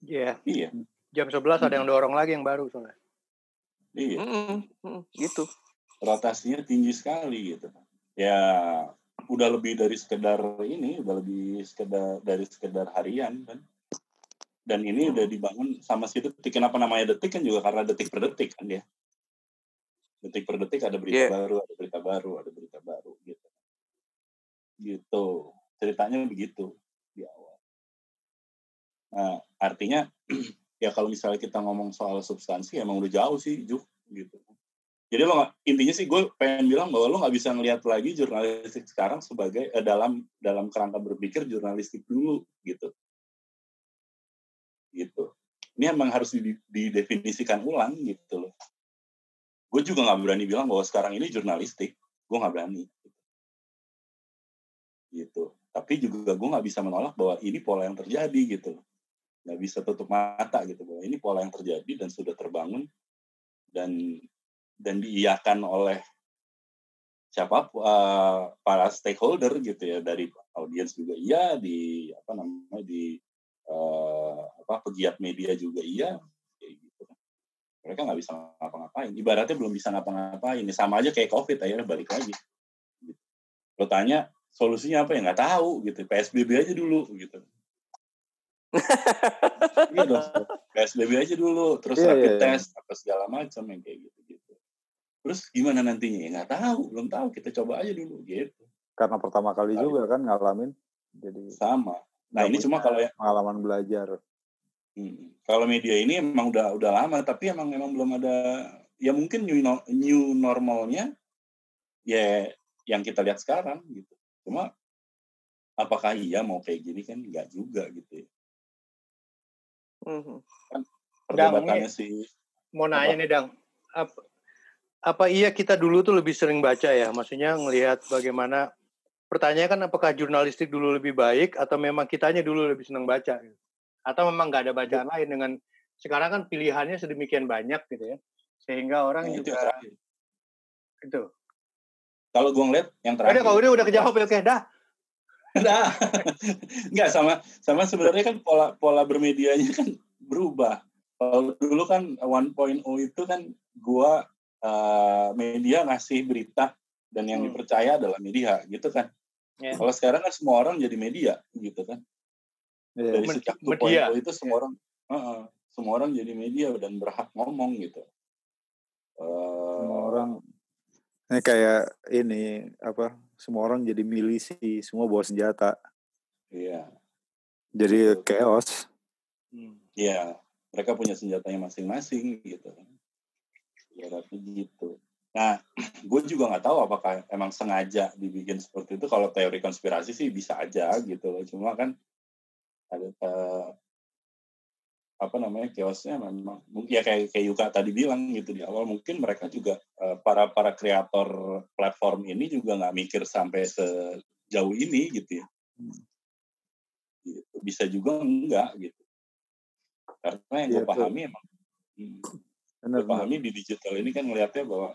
Iya. iya Jam 11 ada yang dorong lagi yang baru soalnya. iya Mm-mm, mm, gitu. rotasinya tinggi sekali gitu ya udah lebih dari sekedar ini udah lebih sekedar dari sekedar harian kan dan ini udah dibangun sama si detik. Kenapa namanya detik? Kan juga karena detik per detik kan ya detik per detik ada berita Iya. baru ada berita baru ada berita baru gitu. Gitu. Ceritanya begitu di awal. Nah artinya ya kalau misalnya kita ngomong soal substansi emang udah jauh sih Juk gitu. Jadi lo nggak intinya sih gue pengen bilang bahwa lo nggak bisa ngelihat lagi jurnalistik sekarang sebagai eh, dalam dalam kerangka berpikir jurnalistik dulu gitu gitu. Ini emang harus di- didefinisikan ulang gitu loh. Gue juga nggak berani bilang bahwa sekarang ini jurnalistik. Gue nggak berani. Gitu. Tapi juga gue nggak bisa menolak bahwa ini pola yang terjadi gitu nggak bisa tutup mata gitu bahwa ini pola yang terjadi dan sudah terbangun dan dan diiyakan oleh siapa eh, para stakeholder gitu ya. Dari audiens juga iya di apa namanya di eh, apa pegiat media juga iya kayak gitu mereka nggak bisa ngapa-ngapain ibaratnya belum bisa ngapa-ngapain ini sama aja kayak covid akhirnya balik lagi gitu. lo tanya solusinya apa ya nggak tahu gitu psbb aja dulu gitu Iya dong. PSBB aja dulu, terus Iya, rapid iya, iya. test, apa segala macam yang kayak gitu-gitu. Terus gimana nantinya? Ya nggak tahu, belum tahu. Kita coba aja dulu, gitu. Karena pertama kali Kali. juga kan ngalamin. Jadi Sama. Nah ini cuma punya kalau ya, pengalaman belajar. hmm, kalau media ini emang udah udah lama, tapi emang emang belum ada. Ya mungkin new, new normalnya ya yang kita lihat sekarang gitu. Cuma apakah iya mau kayak gini kan nggak juga gitu ya. Mhm. Perdebatannya sih Mau Apa? nanya nih Dang, apa, apa iya kita dulu tuh lebih sering baca ya? Maksudnya ngelihat bagaimana pertanyaan kan apakah jurnalistik dulu lebih baik atau memang kitanya dulu lebih senang baca? gitu? Atau memang nggak ada bacaan lain dengan sekarang kan pilihannya sedemikian banyak gitu ya, sehingga orang Nah, itu juga terakhir. itu. Kalau gue ngeliat yang Udah terakhir. kalau udah udah kejawab ya oke dah. Nah, nggak sama sama sebenarnya kan pola pola bermedianya kan berubah. Kalau dulu kan 1.0 itu kan gua eh, media ngasih berita dan yang Hmm. dipercaya adalah media gitu kan. Ya. Kalau sekarang kan semua orang jadi media gitu kan. Iya. Dari sejak media. 2.0 itu semua orang Heeh, semua orang jadi media dan berhak ngomong gitu. Eh, Semua orang ini kayak ini apa? Semua orang jadi milisi, semua bawa senjata. Iya, Jadi Betul. chaos. Hmm. Iya, mereka punya senjatanya masing-masing gitu. Ibaratnya gitu. Nah, gue juga nggak tahu apakah emang sengaja dibikin seperti itu. Kalau teori konspirasi sih bisa aja gitu loh. Cuma kan ada eh, apa namanya kiosnya memang mungkin ya kayak kayak Yuka tadi bilang gitu di awal mungkin mereka juga eh, para para kreator platform ini juga nggak mikir sampai sejauh ini gitu ya. Gitu. Bisa juga enggak gitu. Karena yang gue Iya, tuh. pahami emang hmm, Benar, gue pahami di digital ini kan ngelihatnya bahwa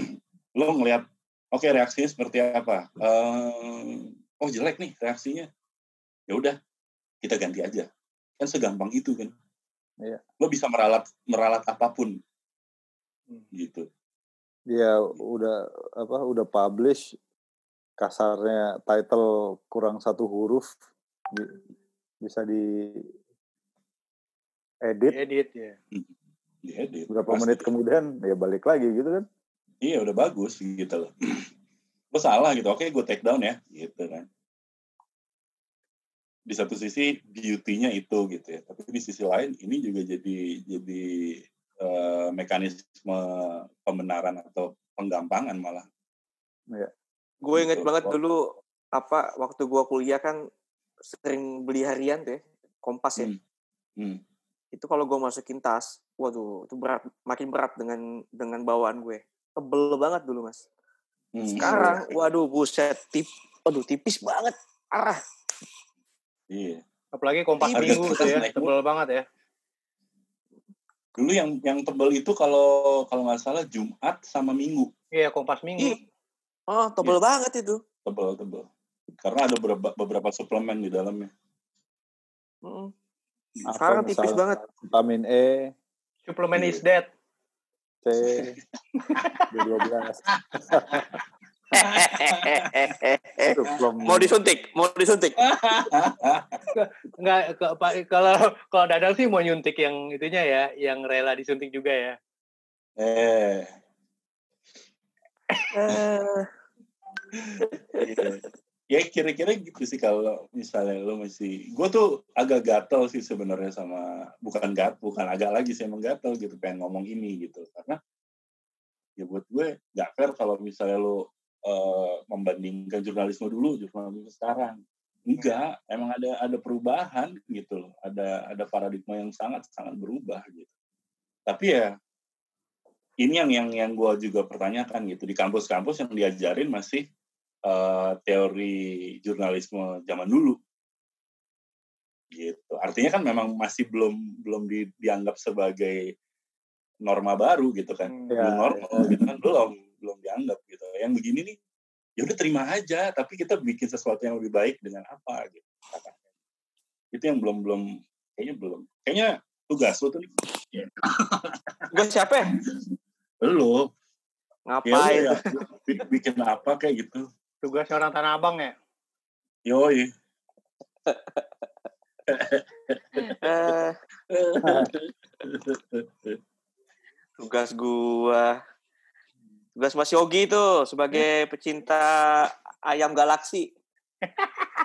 lo ngelihat oke reaksinya seperti apa Eh, oh jelek nih reaksinya ya udah kita ganti aja kan segampang itu kan Iya. lo bisa meralat meralat apa pun Hmm. gitu Dia udah apa? Udah publish kasarnya title kurang satu huruf bisa di edit Edit ya. Diedit berapa pasti. menit kemudian ya balik lagi gitu kan iya udah bagus gitu loh lo salah gitu oke gue take down ya gitu kan di satu sisi beauty-nya itu gitu ya tapi di sisi lain ini juga jadi jadi eh, mekanisme pembenaran atau penggampangan malah Gue inget Gitu. banget dulu apa waktu gue kuliah kan sering beli harian tuh ya, Kompas ya. Hmm. Hmm. Itu kalau gue masukin tas, waduh itu berat, makin berat dengan dengan bawaan gue. Tebel banget dulu mas. Hmm. Sekarang, waduh buset, tip, waduh tipis banget, arah. iya Apalagi kompas Tipis. minggu tuh ya, Naik tebel banget ya. dulu yang yang tebel itu kalau kalau nggak salah Jumat sama Minggu Iya, kompas minggu. Ih, oh tebel banget itu. tebel tebel karena ada beberapa beberapa suplemen di dalamnya Mm. Sekarang tipis banget. vitamin E Suplemen Iya. is dead. C B12 suplemen. mau disuntik, mau disuntik. Enggak kalau kalau Dadang sih mau nyuntik yang itunya ya, yang rela disuntik juga ya. eh Eh, ya kira-kira gitu sih kalau misalnya lo masih gue tuh agak gatel sih sebenarnya sama bukan gat bukan agak lagi sih emang gatel gitu pengen ngomong ini gitu. Karena ya buat gue nggak fair kalau misalnya lo eh, membandingkan jurnalisme dulu jurnalisme sekarang. Enggak emang ada ada perubahan gitu loh. Ada ada paradigma yang sangat sangat berubah gitu. Tapi ya ini yang yang yang gue juga pertanyakan gitu. Di kampus-kampus yang diajarin masih eh, teori jurnalisme zaman dulu gitu artinya kan memang masih belum belum di- dianggap sebagai norma baru gitu kan Hmm. Ya, New normal gitu kan belum belum dianggap gitu yang begini nih ya udah terima aja tapi kita bikin sesuatu yang lebih baik dengan apa gitu katanya. itu yang belum belum kayaknya belum kayaknya tugas lo tuh nih gue siapa? ya? lo ya, Ngapain? ya bi- bikin apa kayak gitu Tugasnya orang Tanah Abang ya. yoi. Tugas gua. Tugas Mas Yogi itu sebagai pecinta ayam galaksi.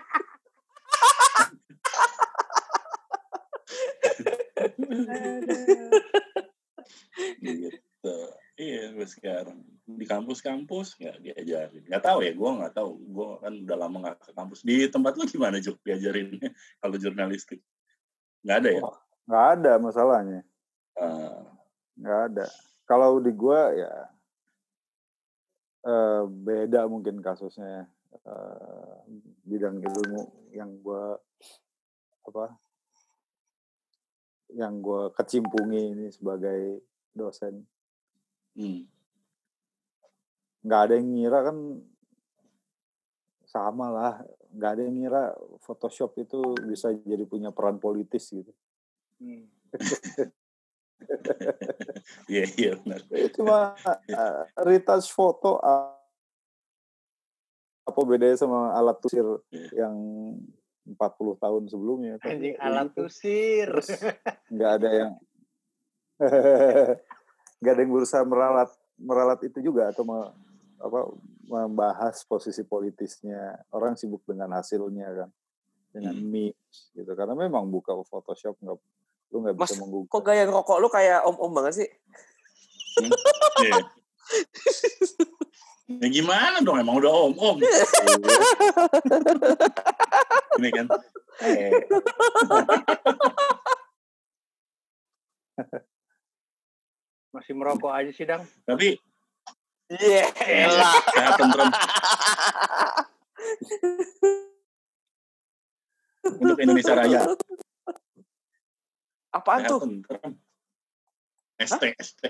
Gitu iya gue sekarang. Di kampus-kampus nggak diajarin. Nggak tahu ya gue nggak tahu. Gue kan udah lama nggak ke kampus. Di tempat lu gimana Juk diajarin kalau jurnalistik? Nggak ada ya? Nggak ada masalahnya. Eh, nggak ada. Kalau di gua ya eh, beda mungkin kasusnya eh, bidang ilmu yang gua apa yang gua kecimpungi ini sebagai dosen hmm. nggak ada yang ngira kan sama lah nggak ada yang ngira Photoshop itu bisa jadi punya peran politis gitu Hmm. iya iya benar cuma uh, retouch foto uh, apa bedanya sama alat tusir Iya. yang 40 tahun sebelumnya Anjing ya alat gitu. tusir. nggak ada yang nggak ada yang berusaha meralat meralat itu juga atau me- apa membahas posisi politisnya. Orang sibuk dengan hasilnya kan dengan Hmm. memes gitu. Karena memang buka Photoshop nggak lu nggak bisa menggugah kok gaya ngerokok lu kayak om-om banget sih? Iya. ya gimana dong emang udah om om ini kan. Eh, Masih merokok aja sih, Dang. tapi iya elah. Sehat tentrem untuk Indonesia Raya. Apaan sehat tuh? Tentrem ST ST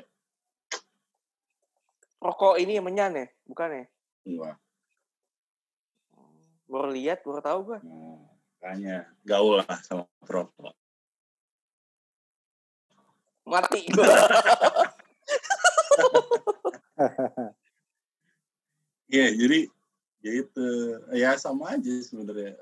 rokok ini yang menyan ya? Bukan ya? Enggak. baru lihat baru tahu gua. Nah, makanya gaul lah sama perokok. Mati gua Iya, jadi ya itu ya sama aja sebenarnya.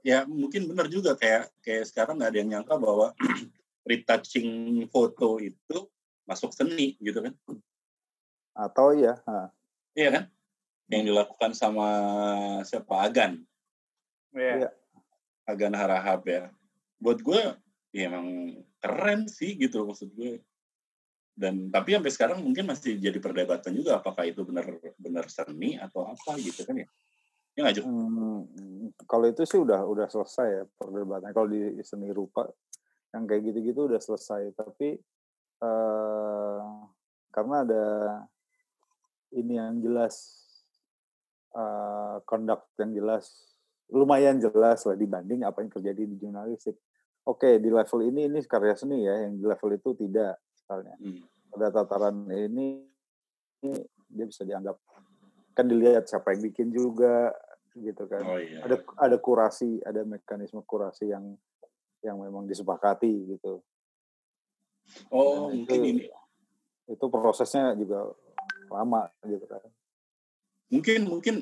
Ya mungkin benar juga kayak kayak sekarang nggak ada yang nyangka bahwa retouching foto itu masuk seni gitu kan Atau ya, ha. iya kan yang dilakukan sama siapa Agan Iya. Iya. Agan Harahap ya buat gue ya emang keren sih gitu maksud gue dan tapi sampai sekarang mungkin masih jadi perdebatan juga apakah itu benar benar seni atau apa gitu kan ya ya nggak? Hmm, kalau itu sih udah udah selesai ya perdebatan. Kalau di seni rupa yang kayak gitu-gitu udah selesai. Tapi eh, karena ada ini yang jelas, eh, conduct yang jelas, lumayan jelas lah dibanding apa yang terjadi di jurnalistik. Oke, di level ini ini karya seni ya, yang di level itu tidak misalnya. Hmm. Pada tataran ini, ini dia bisa dianggap kan dilihat siapa yang bikin juga gitu kan oh iya ada ada kurasi, ada mekanisme kurasi yang yang memang disepakati gitu. oh Dan mungkin itu ini itu prosesnya juga lama gitu kan. mungkin mungkin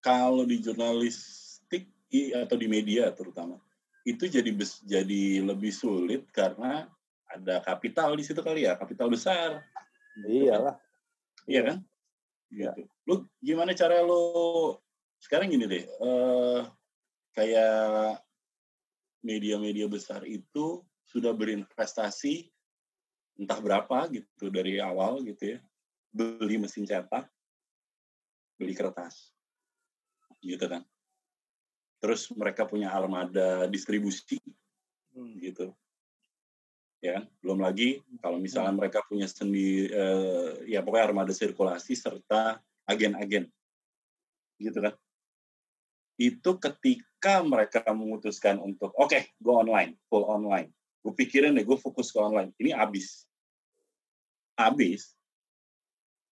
kalau di jurnalistik atau di media terutama itu jadi jadi lebih sulit karena ada kapital di situ kali ya kapital besar. Iyalah. iya. kan? Iya. gitu. Lu gimana cara lu sekarang gini deh eh kayak media-media besar itu sudah berinvestasi entah berapa gitu dari awal gitu ya. Beli mesin cetak beli kertas gitu kan. Terus mereka punya armada distribusi Hmm. gitu ya. Belum lagi kalau misalnya mereka punya sendi eh, ya pokoknya armada sirkulasi serta agen-agen. Gitu kan? Itu ketika mereka memutuskan untuk oke go online full online. Gue pikirin deh gue fokus ke online. Ini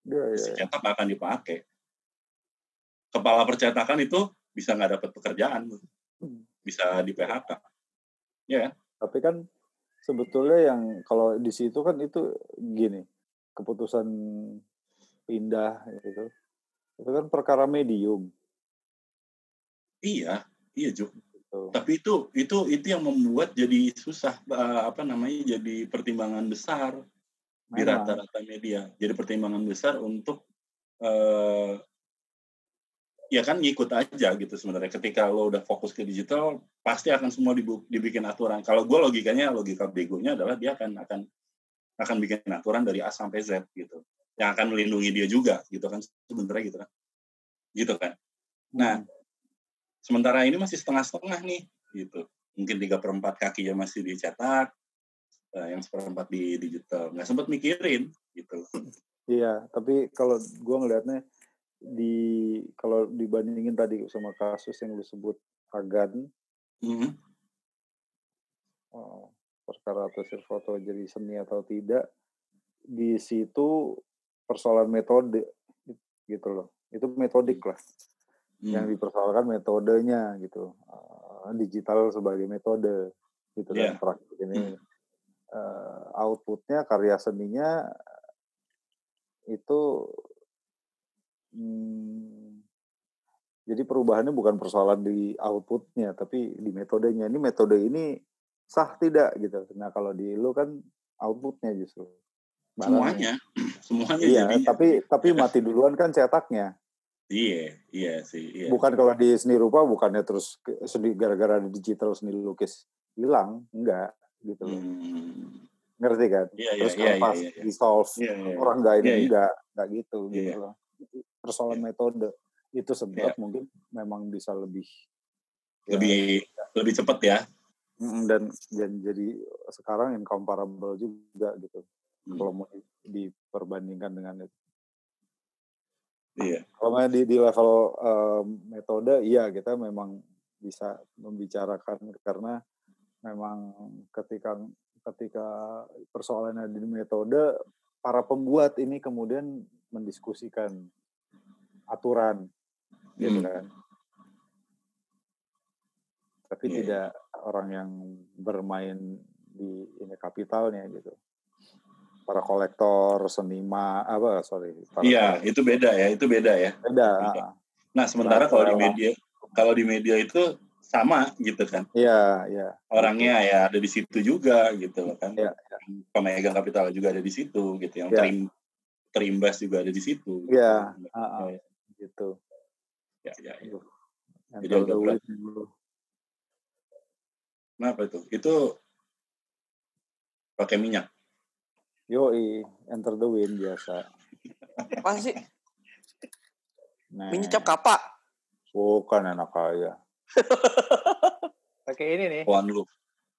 Iya, iya, mesin iya. cetak nggak akan dipakai. Kepala percetakan itu bisa nggak dapat pekerjaan bisa di PHK ya kan? Tapi kan sebetulnya yang kalau di situ kan itu gini, keputusan pindah gitu. Itu kan perkara medium iya iya Ju gitu. tapi itu itu itu yang membuat jadi susah apa namanya jadi pertimbangan besar di Memang. rata-rata media jadi pertimbangan besar untuk eh, ya kan ngikut aja gitu sebenarnya. Ketika lo udah fokus ke digital pasti akan semua dibu- dibikin aturan. Kalau gue logikanya logika begonya adalah dia akan akan akan bikin aturan dari A sampai Z gitu. Yang akan melindungi dia juga gitu kan sebenarnya gitu kan. Gitu kan. Nah sementara ini masih setengah-setengah nih gitu. Mungkin tiga perempat kakinya masih dicetak eh, yang seperempat di digital. Nggak sempat mikirin gitu Iya, tapi kalau gua ngelihatnya di kalau dibandingin tadi sama kasus yang lu sebut Agan, Mhm. oh, perkara hasil foto jadi seni atau tidak, di situ persoalan metode gitu loh. Itu metodik lah. Yang Hmm. dipersoalkan metodenya gitu. Eh, digital sebagai metode gitu Iya. kan praktik ini. Eh, outputnya karya seninya itu hmm, jadi perubahannya bukan persoalan di outputnya tapi di metodenya ini metode ini sah tidak gitu nah kalau di lu kan outputnya justru barangnya. semuanya semuanya iya tapi tapi mati duluan kan cetaknya iya iya sih iya bukan kalau di seni rupa bukannya terus seni gara-gara di digital seni lukis hilang enggak gitu loh Hmm. ngerti kan iya iya terus iya iya kanvas iya iya. di solve Iya, iya. orang enggak ini Iya, iya. enggak enggak gitu gitu Iya. loh persoalan metode. Itu sebab mungkin memang bisa lebih ya, lebih lebih cepat ya. Dan dan jadi sekarang incomparable juga gitu. Hmm. kalau mau di- diperbandingkan dengan itu iya. Kalau di, di level em, metode iya kita memang bisa membicarakan karena memang ketika ketika persoalannya di metode para pembuat ini kemudian mendiskusikan aturan gitu Hmm. kan tapi Iya, tidak orang yang bermain di ini kapitalnya gitu para kolektor seniman apa sorry para iya itu beda ya itu beda ya beda Beda. Nah, sementara kalau di media kalau di media itu sama gitu kan. Iya, iya. Orangnya ya ada di situ juga gitu kan. Iya, iya. Pemegang kapital juga ada di situ gitu. Yang Iya. terim, terimbas juga ada di situ. gitu. Iya, ah, ah. Ya, gitu. ya, ya, ya. Jadi agak the berat. Kenapa itu? Itu pakai minyak. Yoi, enter the wind biasa. Apa sih? Nah, Minyak cap kapak. bukan anak kaya. Pakai ini nih, Pohon lu.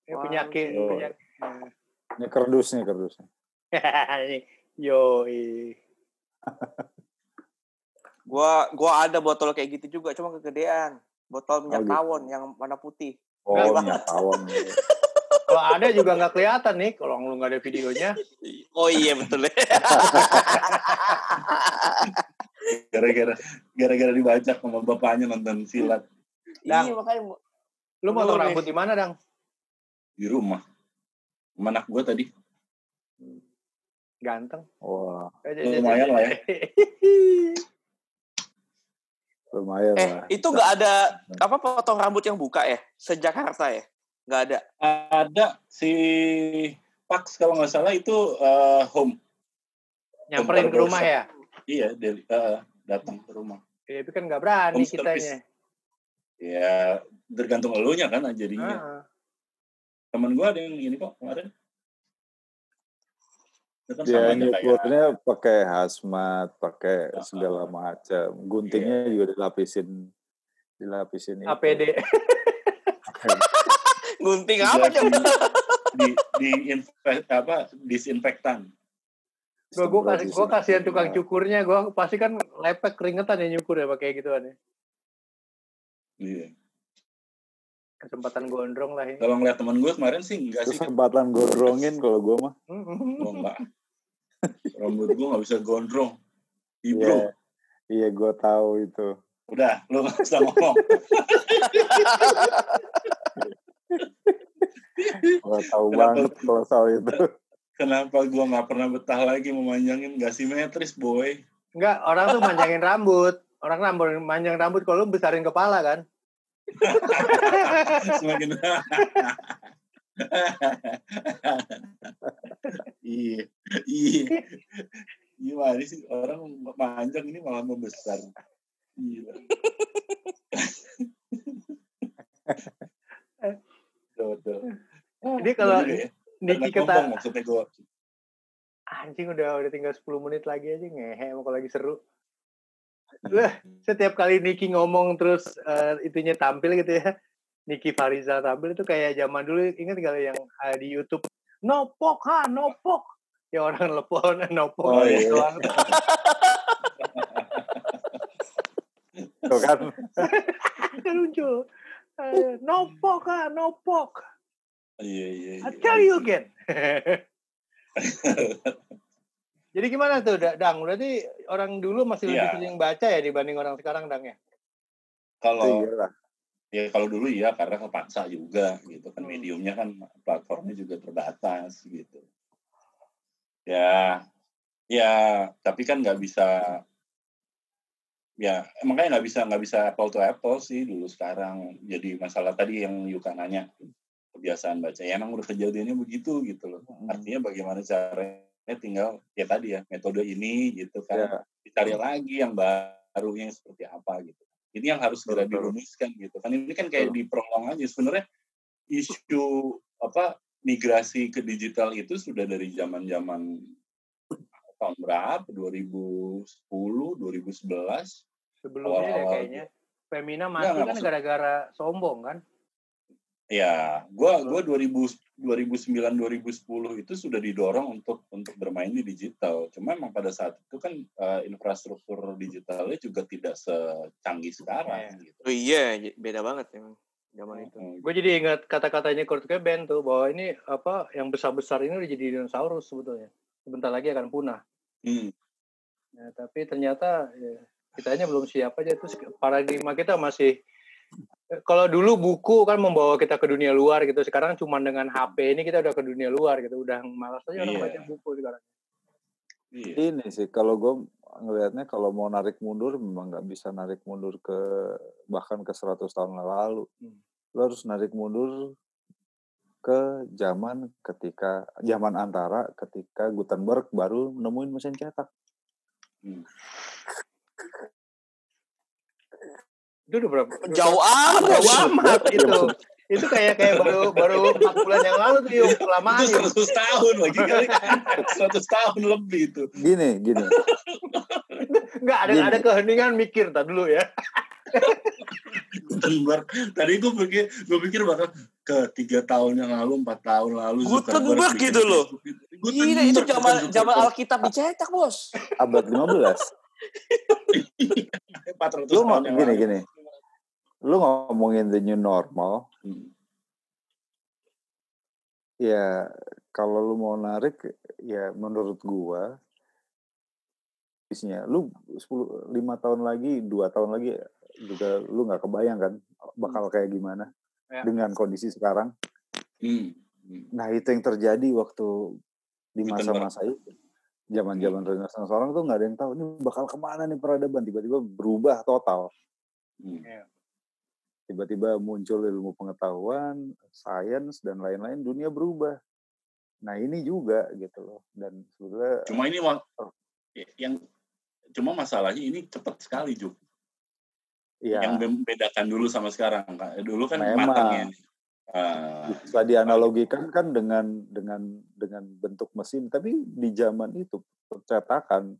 ini penyakit, Waduh. penyakit. Ini kerdus nih kerdusnya. Ini, Yoi. Gua gua ada botol kayak gitu juga, cuma kegedean. Botol minyak gitu. tawon yang warna putih. Oh, Nggak, minyak tawon. Kalau ada juga nggak kelihatan nih, kalau lu nggak ada videonya. Oh iya betul. Gara-gara gara-gara dibajak sama bapaknya nonton silat Dang. iya makanya Lu nih. rambut di mana, Dang? di rumah. Sama anak gue tadi. Ganteng. Wah, Lumayan lah ya. lumayan eh lah. itu nggak ada apa potong rambut yang buka ya? Sejakarta ya? Nggak ada. Ada si Pax kalau nggak salah itu eh, home. Nyamperin ke rumah ya? Iya, dari eh, datang ke rumah. Ya, tapi kan nggak berani Home service. kitanya. Ya tergantung elunya kan jadinya. Ah, Temen gue ada yang ini kok kemarin. Itu kan Dia sama aja kayak nyukurnya pakai hazmat, pakai segala macam. Guntingnya juga dilapisin dilapisin. APD. Gunting Juga apa coba? di di infe- apa disinfektan. Gue gue kasih gue kasihan Iya. tukang cukurnya, gue pasti kan lepek keringetan ya nyukur ya pakai gituan ya. Iya. Kesempatan gondrong lah ini. Kalau ngeliat temen gue kemarin sih enggak sih. Kesempatan gondrongin kalau gue mah. Gue enggak. Rambut gue nggak bisa gondrong. Ih Iya. bro, Iya, gue tahu itu. udah lu nggak usah ngomong. Gue tahu Kenapa? banget kalau soal itu. Kenapa gue nggak pernah betah lagi memanjangin nggak simetris boy. Enggak, orang tuh manjangin rambut. Orang rambut manjang rambut kalau lu besarin kepala kan. Semakin iya iya gimana sih orang panjang ini malah membesar Gila. Tuh. Ini kalau ya, Niki kata maksudnya gue anjing udah udah tinggal 10 menit lagi aja ngehe emang kalau lagi seru. Lah, setiap kali Niki ngomong terus eh, itunya tampil gitu ya. Niki Fariza tampil itu kayak zaman dulu ingat kalau yang eh, di YouTube nopok ha nopok ya orang telepon nopok Oh, gitu iya. doang. Tuh kan. lucu Eh, nopok ha nopok iya iya I iya. tell you again jadi gimana tuh Da- Dang? Berarti orang dulu masih lebih Iya. sering baca ya dibanding orang sekarang Dang ya? Kalau Iya ya kalau dulu iya karena kepaksa juga gitu kan. Hmm. mediumnya kan platformnya juga terbatas gitu. Ya ya tapi kan nggak bisa ya makanya nggak bisa nggak bisa apple to apple sih dulu sekarang. Jadi masalah tadi yang Yuka nanya kebiasaan baca. Ya emang udah kejadiannya begitu gitu loh. Hmm. artinya bagaimana caranya tinggal ya tadi ya metode ini gitu kan Ya, dicari lagi yang baru yang seperti apa gitu. Ini yang harus segera dirumuskan gitu kan. Ini kan kayak diprolong aja. Sebenarnya isu apa migrasi ke digital itu sudah dari zaman-zaman tahun berapa? 2010 2011 sebelumnya deh Awal-awal kayaknya. Femina mati nggak, kan gara-gara sombong kan ya gua gua 2000 2009 2010 itu sudah didorong untuk untuk bermain di digital. Cuma memang pada saat itu kan eh, infrastruktur digitalnya juga tidak secanggih sekarang gitu. Oh iya, beda banget emang zaman itu. Mm, gue jadi ingat kata-katanya Kurt Cobain tuh bahwa ini apa yang besar-besar ini udah jadi dinosaurus sebetulnya. Sebentar lagi akan punah. Hmm. Nah, tapi ternyata ya, kitanya belum siap aja. Terus paradigma kita masih kalau dulu buku kan membawa kita ke dunia luar gitu sekarang cuma dengan HP ini kita udah ke dunia luar gitu udah malas aja orang Iya. baca buku sekarang Iya. ini sih kalau gue ngelihatnya kalau mau narik mundur memang nggak bisa narik mundur ke bahkan ke 100 tahun lalu. Hmm. lo harus narik mundur ke zaman ketika zaman antara ketika Gutenberg baru nemuin mesin cetak. Hmm. Itu udah berapa? Jauh amat. Jauh amat itu. Itu kayak kayak baru baru empat bulan yang lalu tuh yuk kelamaan. Itu Yuk. 100 tahun lagi kali. 100 tahun lebih itu. Gini, gini. Enggak ada Gini. ada keheningan mikir tak dulu ya. Gutenberg. Tadi gue pikir, gue pikir bakal ke tiga tahun yang lalu, empat tahun lalu. Gutenberg gitu loh. Gila itu zaman zaman. Alkitab dicetak, Bos. Abad 15. 400 Lu tahun mau yang gini lalu. gini. Lu ngomongin the new normal, Hmm. ya kalau lu mau narik ya menurut gua bisnya lu 10 5 tahun lagi, dua tahun lagi juga lu nggak kebayang kan bakal kayak gimana Ya. dengan kondisi sekarang. Hmm. Hmm. Nah, itu yang terjadi waktu di masa-masa itu. Zaman-zaman Renaissance orang tuh nggak ada yang tahu ini bakal ke mana nih peradaban tiba-tiba berubah total. Hmm. Tiba-tiba muncul ilmu pengetahuan, sains dan lain-lain, dunia berubah. Nah ini juga gitu loh. Dan sebetulnya Cuma ini wak- yang cuma masalahnya ini cepat sekali Juk. ya Yang membedakan dulu sama sekarang. Dulu kan Memang. matangnya. Ah, bisa dianalogikan kan dengan dengan dengan bentuk mesin. Tapi di zaman itu percetakan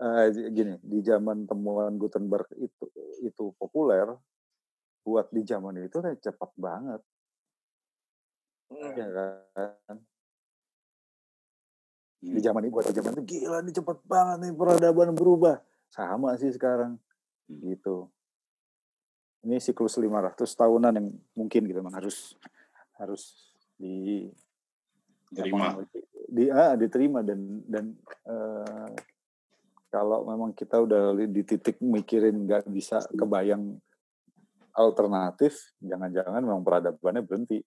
eh, gini di zaman temuan Gutenberg itu itu populer buat di zaman itu kayak cepat banget Hmm. ya kan di zaman ini buat di zaman itu gila nih cepet banget nih peradaban berubah sama sih sekarang Hmm. gitu ini siklus 500 tahunan yang mungkin gitu memang harus harus di Terima. di ah, diterima dan dan eh, kalau memang kita udah di titik mikirin nggak bisa kebayang alternatif jangan-jangan memang peradabannya berhenti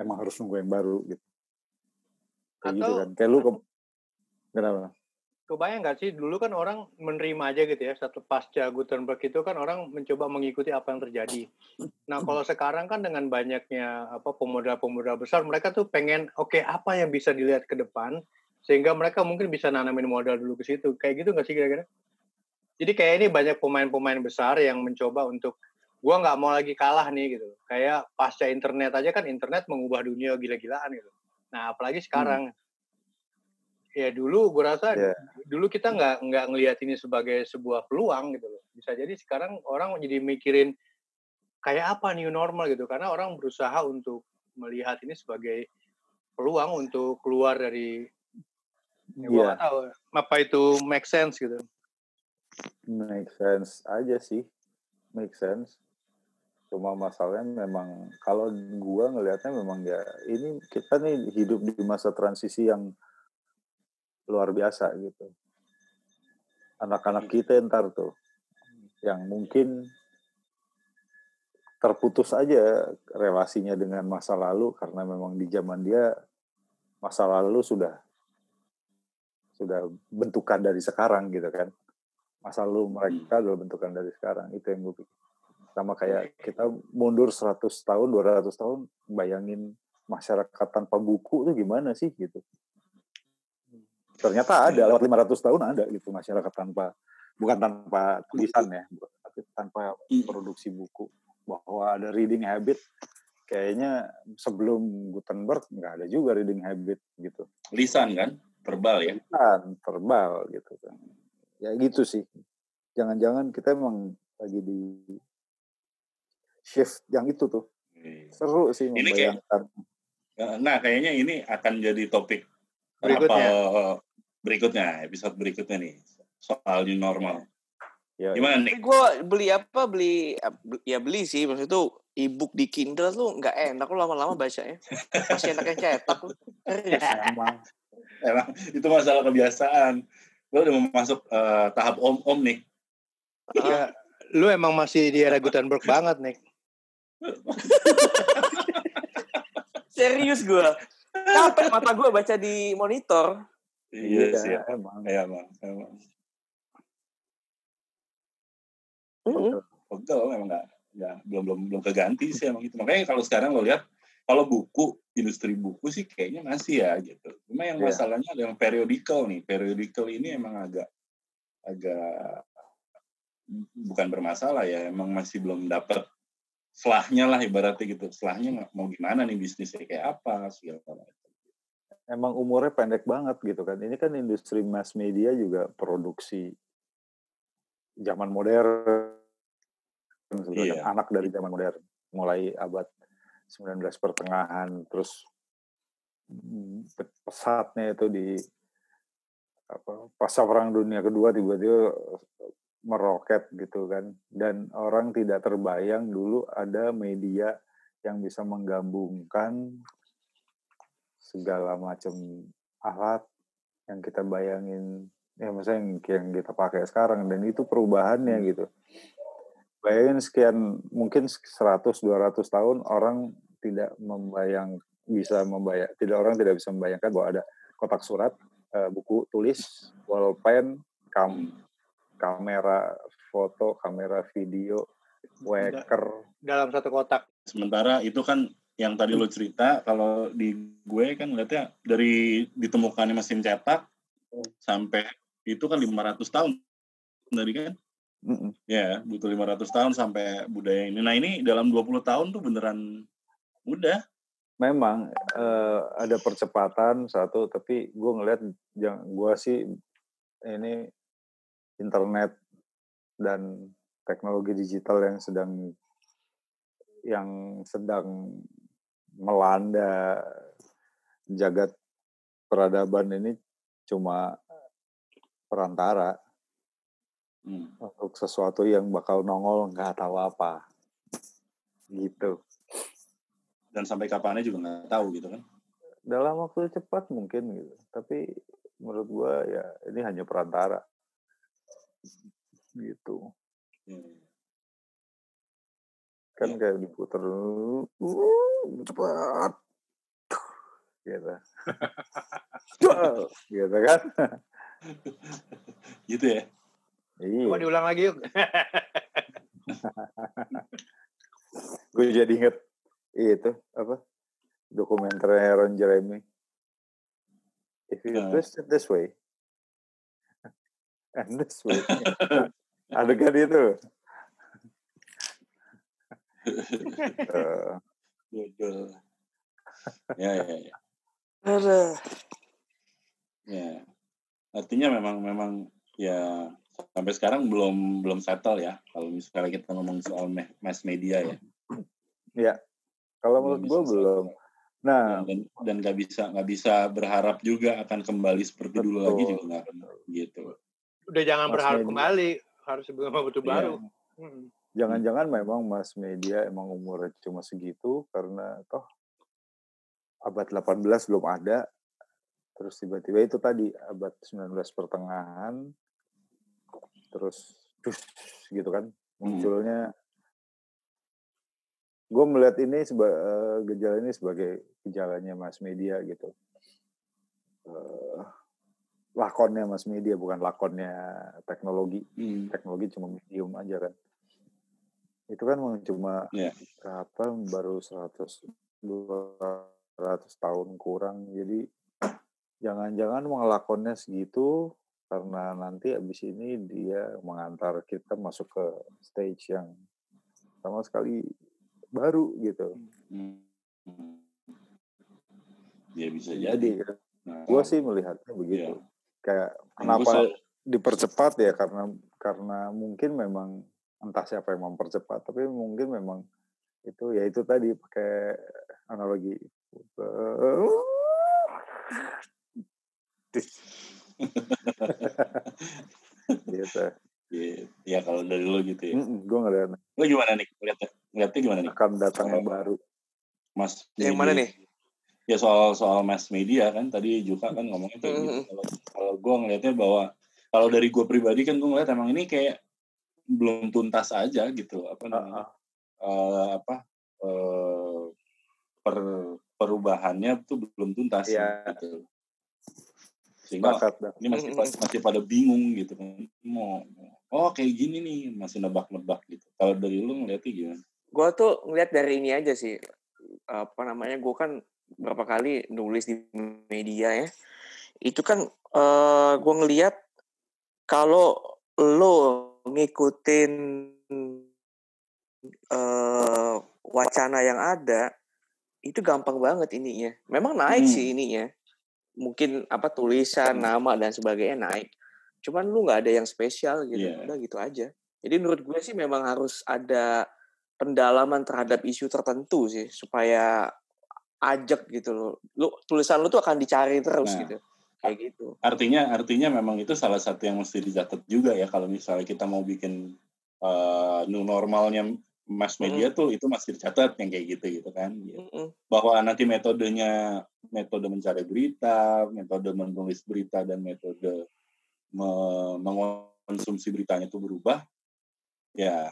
emang harus nunggu yang baru gitu kayak gitu Atau- kan kayak lu ke- kenapa Kebayang nggak sih dulu kan orang menerima aja gitu ya satu pasca Gutenberg itu kan orang mencoba mengikuti apa yang terjadi. Nah kalau sekarang kan dengan banyaknya apa pemuda-pemuda besar mereka tuh pengen oke apa yang bisa dilihat ke depan sehingga mereka mungkin bisa nanamin modal dulu ke situ. Kayak gitu nggak sih kira-kira? Jadi kayak ini banyak pemain-pemain besar yang mencoba untuk gua nggak mau lagi kalah nih gitu. Kayak pasca internet aja kan internet mengubah dunia gila-gilaan gitu. Nah apalagi sekarang ya dulu gue rasa Iya. dulu kita nggak nggak ngelihat ini sebagai sebuah peluang gitu loh bisa jadi sekarang orang jadi mikirin kayak apa new normal gitu karena orang berusaha untuk melihat ini sebagai peluang untuk keluar dari ya gua Iya, tahu apa itu make sense gitu make sense aja sih, make sense. Cuma masalahnya memang kalau gua ngelihatnya memang ya ini kita nih hidup di masa transisi yang luar biasa gitu. Anak-anak kita ntar tuh yang mungkin terputus aja relasinya dengan masa lalu karena memang di zaman dia masa lalu sudah sudah bentukan dari sekarang gitu kan. Masa lalu mereka adalah bentukan dari sekarang itu yang gue pikir sama kayak kita mundur 100 tahun 200 tahun bayangin masyarakat tanpa buku tuh gimana sih gitu. Ternyata ada lewat 500 tahun ada gitu masyarakat tanpa bukan tanpa tulisan ya tapi tanpa produksi buku. Bahwa ada reading habit kayaknya sebelum Gutenberg nggak ada juga reading habit gitu. Lisan kan, verbal ya. kan verbal gitu kan. Ya gitu sih. Jangan-jangan kita emang lagi di shift yang itu tuh seru sih Ini kayak- membayangkan Nah, kayaknya ini akan jadi topik Berikutnya. apa, berikutnya, episode berikutnya nih soal new normal. ya, Gimana nih? Tapi gue beli apa beli ya beli sih maksud itu e-book di Kindle tuh nggak enak lu lama-lama bacanya masih enak yang cetak. Serius. emang Emang itu masalah kebiasaan. Lo udah mau masuk eh, tahap om-om nih. ya, lu emang masih di era Gutenberg banget nih Serius gue. Capek mata gue baca di monitor. Iya sih. iya, emang Iya, emang. emang. Hmm. Pegel memang nggak nggak belum belum belum keganti sih emang itu makanya kalau sekarang lo lihat kalau buku industri buku sih kayaknya masih ya gitu cuma yang Iya. masalahnya adalah periodical nih periodical ini emang agak agak bukan bermasalah ya emang masih belum dapat selahnya lah ibaratnya gitu selahnya nggak- mau gimana nih bisnisnya kayak apa segala macam emang umurnya pendek banget gitu kan. Ini kan industri mass media juga produksi zaman modern. Iya. anak dari zaman modern. Mulai abad 19 pertengahan terus pesatnya itu di apa pasca perang dunia kedua tiba-tiba meroket gitu kan. Dan orang tidak terbayang dulu ada media yang bisa menggabungkan segala macam alat yang kita bayangin ya misalnya yang, yang kita pakai sekarang. Dan itu perubahannya gitu. Bayangin sekian mungkin 100 200 tahun orang tidak membayang bisa membayang tidak orang tidak bisa membayangkan bahwa ada kotak surat eh, buku tulis bolpen kam kamera foto kamera video waker dalam satu kotak. sementara itu kan yang tadi lo cerita kalau di gue kan ngeliatnya dari ditemukannya mesin cetak sampai itu kan 500 tahun dari kan Mm-mm. ya butuh 500 tahun sampai budaya ini nah ini dalam 20 tahun tuh beneran mudah memang eh, ada percepatan satu tapi gue ngelihat yang gue sih ini internet dan teknologi digital yang sedang yang sedang melanda jagat peradaban ini cuma perantara. Hmm. untuk sesuatu yang bakal nongol nggak tahu apa. Gitu. Dan sampai kapannya juga nggak tahu gitu kan? Dalam waktu cepat mungkin gitu. Tapi menurut gua ya ini hanya perantara gitu Hmm. kan Iya. kayak diputer uh, cepat gitu gitu kan gitu ya Coba iya diulang lagi yuk. gue jadi inget itu apa dokumenter Aaron Jeremy if you Nah. twist it this way and this way adegan itu Eh, Betul. ya ya ya Aduh. Ya, artinya memang memang ya sampai sekarang belum belum settle ya kalau misalnya kita ngomong soal mass media ya. ya kalau Belum menurut gue belum nah dan dan nggak bisa nggak bisa berharap juga akan kembali seperti dulu lagi Betul. juga nggak akan gitu. Udah jangan Mas berharap Medi. kembali, harus sebelum betul Iya. baru. Hmm. jangan-jangan memang mass media emang umurnya cuma segitu karena toh abad 18 belum ada terus tiba-tiba itu tadi abad 19 pertengahan terus dus, gitu kan munculnya gue melihat ini seba, eh, gejala ini sebagai gejalanya mass media gitu Eh, lakonnya mass media bukan lakonnya teknologi Hmm. teknologi cuma medium aja kan itu kan cuma Iya. berapa baru 100 200 tahun kurang jadi jangan-jangan mengelakonnya segitu karena nanti abis ini dia mengantar kita masuk ke stage yang sama sekali baru gitu Hmm. Ya bisa jadi jadi. Nah, gue sih melihatnya begitu Iya. Kayak Yang kenapa dipercepat ya karena karena mungkin memang entah siapa yang mempercepat tapi mungkin memang itu ya itu tadi pakai analogi gitu ya, ya kalau dari lo gitu ya. gue ngeliat Lo gimana nih? Ngeliatnya, ngeliatnya gimana nih? akan datang yang baru Mas Yang mana nih? Ya soal soal mass media kan tadi Juka kan ngomongnya kayak gitu. Mm. Kalau kalau gue ngelihatnya bahwa kalau dari gue pribadi kan gue ngeliat emang ini kayak belum tuntas aja gitu apa namanya eh, apa eh, per perubahannya tuh belum tuntas Iya. gitu. Sehingga dah. ini masih masih pada bingung gitu kan mau oh kayak gini nih masih nebak-nebak gitu Kalau dari lu ngeliatnya gimana? Gue tuh ngeliat dari ini aja sih. Apa namanya, gue kan berapa kali nulis di media ya. Itu kan uh, gue ngeliat kalau lo ngikutin uh, wacana yang ada, itu gampang banget ininya. Memang naik hmm. sih ininya. Mungkin apa tulisan, nama dan sebagainya naik. Cuman lu nggak ada yang spesial gitu. Yeah. Udah gitu aja. Jadi menurut gue sih memang harus ada pendalaman terhadap isu tertentu sih supaya ajak gitu loh. Lu tulisan lu tuh akan dicari terus nah, gitu. Kayak gitu. Artinya artinya memang itu salah satu yang mesti dicatat juga ya kalau misalnya kita mau bikin uh, new normalnya mass media mm. tuh itu masih dicatat yang kayak gitu gitu kan gitu. Mm bahwa nanti metodenya metode mencari berita metode menulis berita dan metode me mengonsumsi beritanya itu berubah ya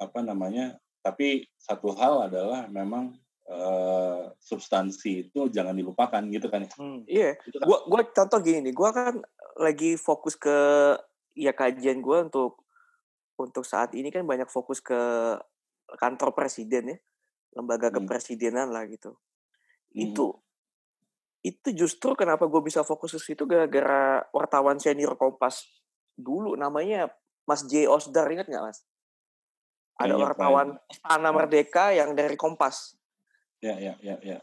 apa namanya tapi satu hal adalah memang uh, substansi itu jangan dilupakan gitu kan ya hmm, iya kan. gua gua contoh gini nih gua kan lagi fokus ke ya kajian gua untuk untuk saat ini kan banyak fokus ke kantor presiden ya, lembaga hmm. kepresidenan lah gitu. Hmm. Itu itu justru kenapa gue bisa fokus ke situ gara-gara wartawan senior Kompas dulu namanya Mas J Osdar ingat nggak Mas? Ada wartawan. Istana Merdeka yang dari Kompas. Ya ya ya ya.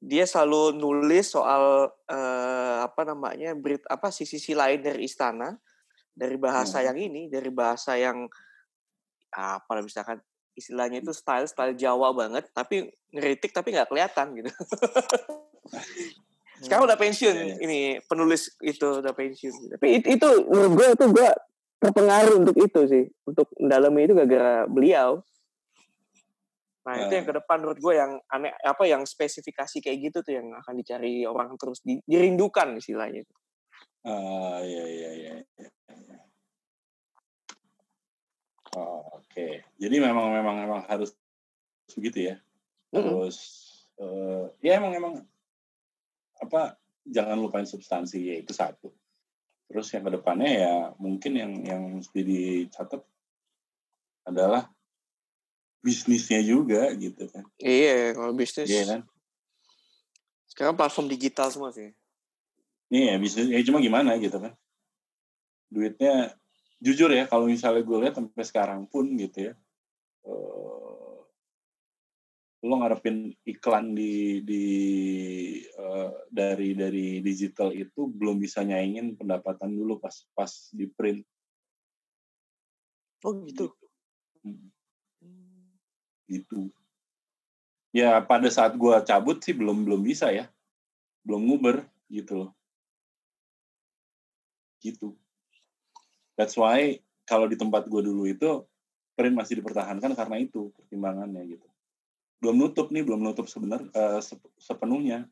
Dia selalu nulis soal uh, apa namanya berit apa sisi-sisi lain dari istana dari bahasa hmm. yang ini dari bahasa yang apa misalkan istilahnya itu style style Jawa banget tapi ngeritik tapi nggak kelihatan gitu sekarang udah pensiun yeah, yeah. ini penulis itu udah pensiun tapi itu, itu menurut gue itu gue terpengaruh untuk itu sih untuk mendalami itu gara-gara beliau nah itu yang ke depan menurut gue yang aneh apa yang spesifikasi kayak gitu tuh yang akan dicari orang terus di, dirindukan istilahnya ah uh, iya iya iya Oh, Oke, okay. jadi memang memang memang harus begitu ya. Terus mm -hmm. uh, ya emang emang apa jangan lupain substansi ya itu satu. Terus yang ke depannya ya mungkin yang yang mesti dicatat adalah bisnisnya juga gitu kan. Iya, kalau bisnis. Iya kan. Sekarang platform digital semua sih. Iya, bisnis ya cuma gimana gitu kan. Duitnya jujur ya kalau misalnya gue lihat sampai sekarang pun gitu ya uh, lo ngarepin iklan di di uh, dari dari digital itu belum bisa nyaingin pendapatan dulu pas pas di print oh gitu gitu, hmm. Gitu. ya pada saat gue cabut sih belum belum bisa ya belum nguber gitu loh gitu That's why kalau di tempat gue dulu itu print masih dipertahankan karena itu pertimbangannya gitu. Belum nutup nih, belum nutup sebenar uh, sepenuhnya.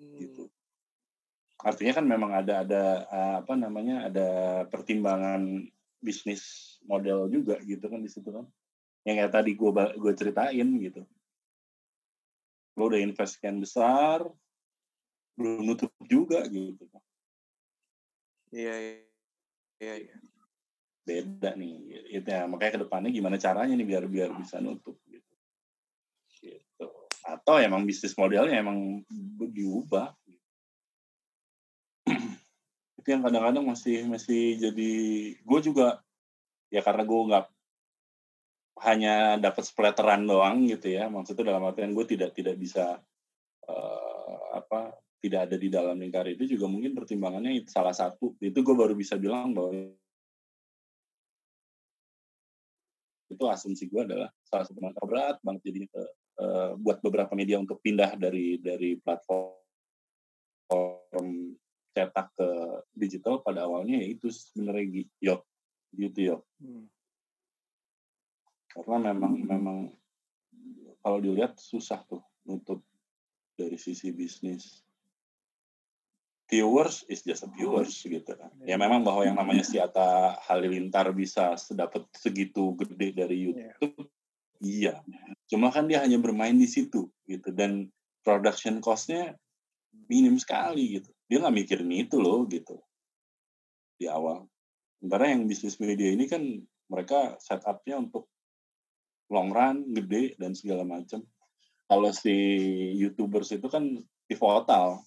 Hmm. Gitu. Artinya kan memang ada ada uh, apa namanya ada pertimbangan bisnis model juga gitu kan di situ kan. Yang kayak tadi gue gue ceritain gitu. Lo udah invest sekian besar, belum nutup juga gitu. Iya, iya. Iya. Beda nih. Itu ya, makanya ke depannya gimana caranya nih biar biar bisa nutup gitu. Gitu. Atau emang bisnis modelnya emang diubah. itu yang kadang-kadang masih masih jadi gue juga ya karena gue nggak hanya dapat splatteran doang gitu ya. Maksudnya dalam artian gue tidak tidak bisa uh, apa tidak ada di dalam lingkar itu juga mungkin pertimbangannya itu salah satu. Itu gue baru bisa bilang bahwa itu asumsi gue adalah salah satu masalah berat banget ke, uh, buat beberapa media untuk pindah dari dari platform cetak ke digital pada awalnya ya itu sebenarnya yok gitu yok hmm. Karena memang memang kalau dilihat susah tuh nutup dari sisi bisnis viewers is just a viewers gitu kan. Ya memang bahwa yang namanya si Atta Halilintar bisa sedapat segitu gede dari iya. YouTube, iya. Cuma kan dia hanya bermain di situ gitu dan production cost-nya minim sekali gitu. Dia nggak mikirin itu loh gitu di awal. Sementara yang bisnis media ini kan mereka setupnya untuk long run gede dan segala macam kalau si youtubers itu kan pivotal.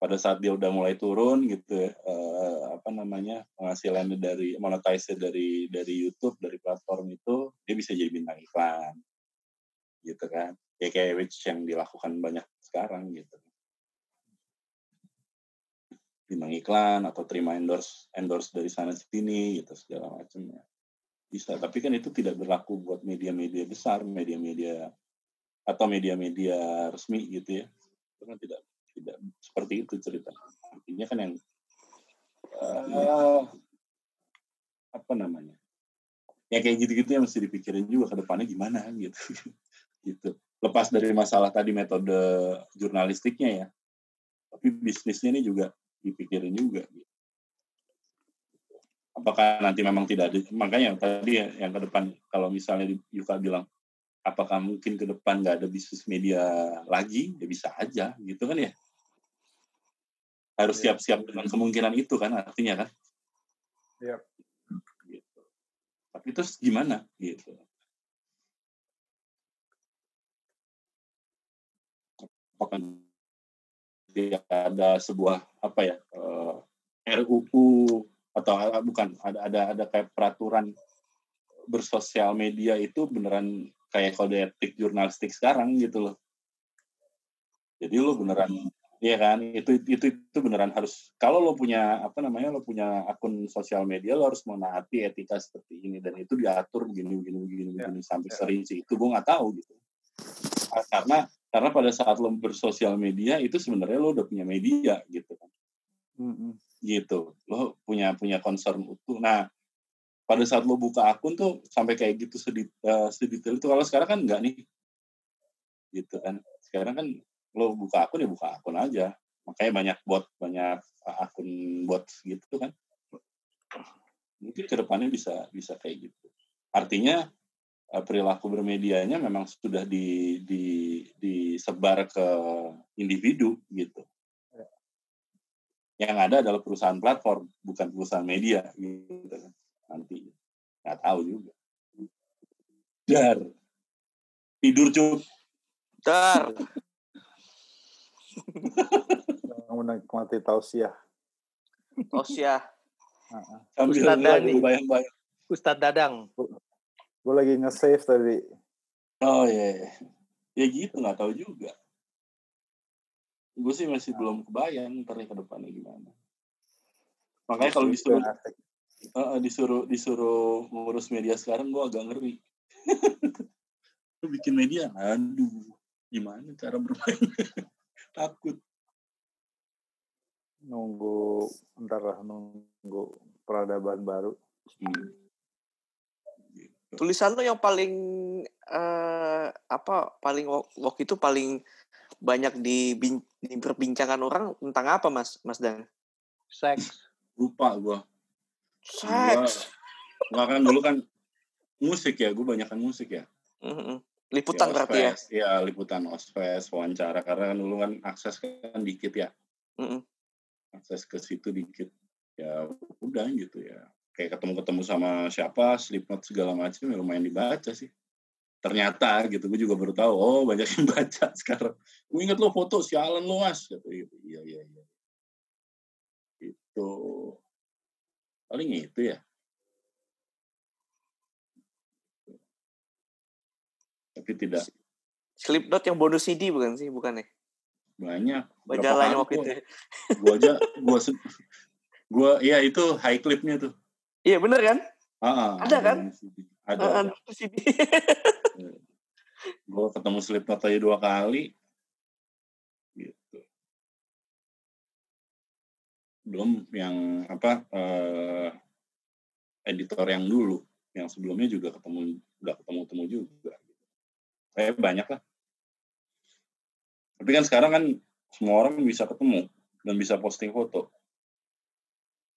Pada saat dia udah mulai turun gitu eh, apa namanya penghasilannya dari monetize dari dari YouTube dari platform itu dia bisa jadi bintang iklan. Gitu kan. Ya kayak which yang dilakukan banyak sekarang gitu. Bintang iklan atau terima endorse endorse dari sana sini gitu segala macamnya bisa tapi kan itu tidak berlaku buat media-media besar media-media atau media-media resmi gitu ya. Itu kan tidak tidak seperti itu cerita. Artinya kan yang uh, apa namanya? Ya kayak gitu-gitu yang mesti dipikirin juga ke depannya gimana gitu. Gitu. Lepas dari masalah tadi metode jurnalistiknya ya. Tapi bisnisnya ini juga dipikirin juga gitu. Apakah nanti memang tidak ada makanya tadi ya, yang ke depan kalau misalnya Yuka bilang apakah mungkin ke depan nggak ada bisnis media lagi ya bisa aja gitu kan ya harus iya. siap-siap dengan kemungkinan itu kan artinya kan Yep. gitu. tapi terus gimana gitu apakah ada sebuah apa ya uh, eh, RUU atau bukan ada ada ada kayak peraturan bersosial media itu beneran kayak kode etik jurnalistik sekarang gitu loh. Jadi lo beneran Iya kan, itu itu itu beneran harus kalau lo punya apa namanya lo punya akun sosial media lo harus menaati etika seperti ini dan itu diatur begini begini begini ya, begini sampai ya. serinci itu gue nggak tahu gitu karena karena pada saat lo bersosial media itu sebenarnya lo udah punya media gitu kan mm-hmm. Gitu. Lo punya punya concern utuh. Nah pada saat lo buka akun tuh sampai kayak gitu sedit, uh, sedetail itu. Kalau sekarang kan enggak nih. Gitu kan. Sekarang kan lo buka akun ya buka akun aja. Makanya banyak bot banyak eh, akun bot gitu kan. Mungkin ke depannya bisa bisa kayak gitu. Artinya uh, perilaku bermedianya memang sudah di, di disebar ke individu gitu yang ada adalah perusahaan platform bukan perusahaan media gitu kan nanti. Nggak tahu juga. Dar. Tidur cuk. Dar. Menikmati tausiah. Tausiah. Sambil Ustadz Dani. bayang-bayang. Ustadz Dadang. Gue lagi nge-save tadi. Oh iya yeah. ya gitu nggak tahu juga gue sih masih belum kebayang ntar ke depannya gimana. Makanya kalau disuruh uh, disuruh disuruh ngurus media sekarang gue agak ngeri. Lu bikin media? Aduh gimana cara bermain? Takut. Nunggu ntar lah nunggu peradaban baru. Hmm. tulisan lo yang paling uh, apa paling waktu itu paling banyak di, di perbincangan orang tentang apa mas mas dan seks lupa gue Seks. Gua, kan dulu kan musik ya, gue banyak kan musik ya. Mm-hmm. Liputan ya, berarti ya? Iya, liputan ospes, wawancara. Karena kan dulu kan akses kan dikit ya. Mm-hmm. Akses ke situ dikit. Ya udah gitu ya. Kayak ketemu-ketemu sama siapa, Slipknot segala macam ya lumayan dibaca sih. Ternyata gitu, gue juga baru tahu, oh banyak yang baca sekarang. Gue inget lo foto, sialan lo mas. Gitu, gitu. Iya, iya, iya. Itu Paling itu ya. Tapi tidak. Slipknot yang bonus CD bukan sih? Bukan ya? Banyak. Majalahnya waktu itu. Gua aja, gua, gua, ya itu high clipnya tuh. Iya bener kan? Ah, ada kan? Ada. Uh, ada. CD. gue ketemu Slipknot aja dua kali. belum yang apa uh, editor yang dulu. Yang sebelumnya juga ketemu nggak ketemu temu juga. Kayak banyak lah. Tapi kan sekarang kan semua orang bisa ketemu dan bisa posting foto.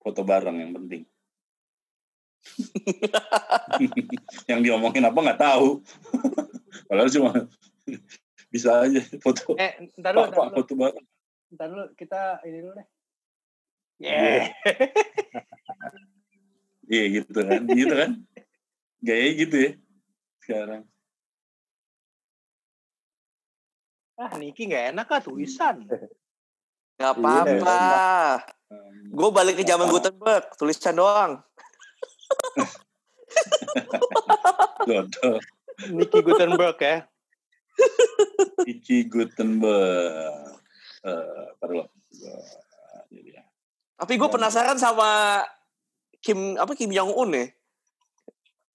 Foto bareng yang penting. Yang diomongin apa nggak tahu padahal cuma bisa aja foto eh, ntar dulu, ntar foto bareng ntar dulu kita ini dulu deh Yeah. Iya gitu kan, gitu kan. Gaya gitu ya sekarang. Ah, Niki nggak enak ah tulisan. Gak Iya, apa-apa. Gue balik ke zaman Gutenberg, tulisan doang. Dodol. Niki Gutenberg ya. Iki Gutenberg. Eh. Gua- ini dia. Tapi gue penasaran sama Kim apa Kim Jong Un ya.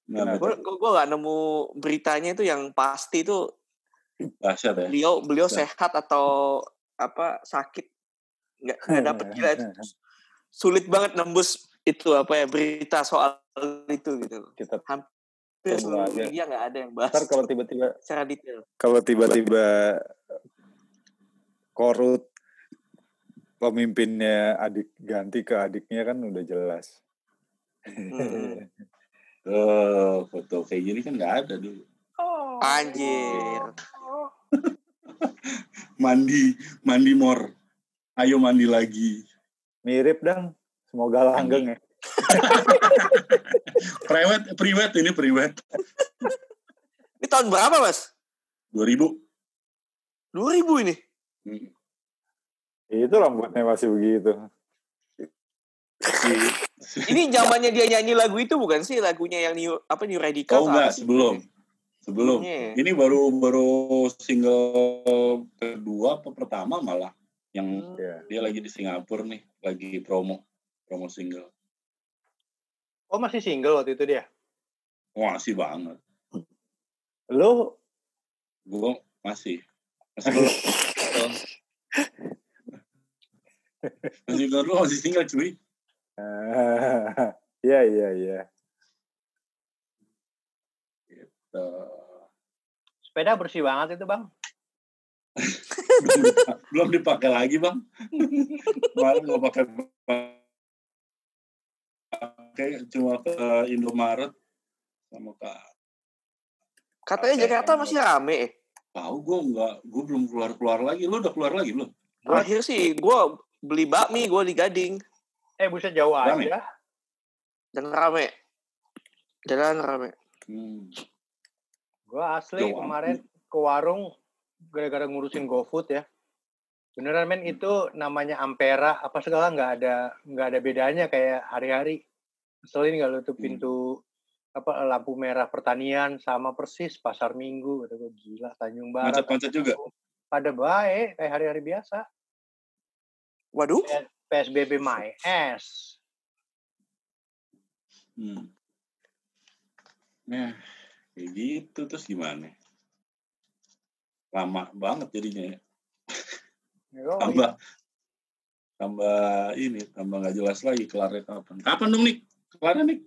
Nah? Gue gue gak nemu beritanya itu yang pasti itu ya. beliau beliau Nah. sehat atau apa sakit nggak nggak dapet gila itu sulit banget nembus itu apa ya berita soal itu gitu. Kita Hampir media nggak ada yang bahas ntar kalau tiba-tiba secara detail. kalau tiba-tiba korut pemimpinnya adik ganti ke adiknya kan udah jelas. Mm-mm. Oh, foto kayak gini kan nggak ada dulu. Anjir. Mandi, mandi mor. Ayo mandi lagi. Mirip dong. Semoga langgeng ya. Private, private ini private. Ini tahun berapa mas? 2000. 2000 ini. Hmm. Itu rambutnya masih begitu. Ini zamannya dia nyanyi lagu itu bukan sih lagunya yang new apa new radical? Oh atau apa enggak, sih? sebelum. Sebelum. Ya? Ini baru baru single kedua apa pertama malah yang. Ya. dia lagi di Singapura nih, lagi promo promo single. Oh masih single waktu itu dia. Masih banget. Lo Gue masih masih belum. masih belum lu masih single cuy. Iya iya iya. Tuh. Sepeda bersih banget itu bang. belum, dipa- belum dipakai lagi bang. Kemarin gue pakai pakai cuma ke Indomaret sama ke Katanya Jakarta masih rame. eh. tahu gue nggak gue belum keluar keluar lagi lu udah keluar lagi belum Terakhir sih gue beli bakmi gue di Gading Eh buset jauh Rame. aja. dan rame. Jalan rame. hmm. Gue asli Jauh kemarin ke warung gara-gara ngurusin GoFood ya. Beneran men itu namanya Ampera apa segala nggak ada nggak ada bedanya kayak hari-hari. Keselin nggak lu tuh Hmm. pintu apa lampu merah pertanian sama persis pasar minggu kata gue gila Tanjung Barat macet-macet juga pada baik kayak hari-hari biasa Waduh. PSBB my ass hmm. nah kayak gitu terus gimana lama banget jadinya ya. Tambah tambah ini tambah nggak jelas lagi kelarnya kapan kapan dong nih kelarnya nih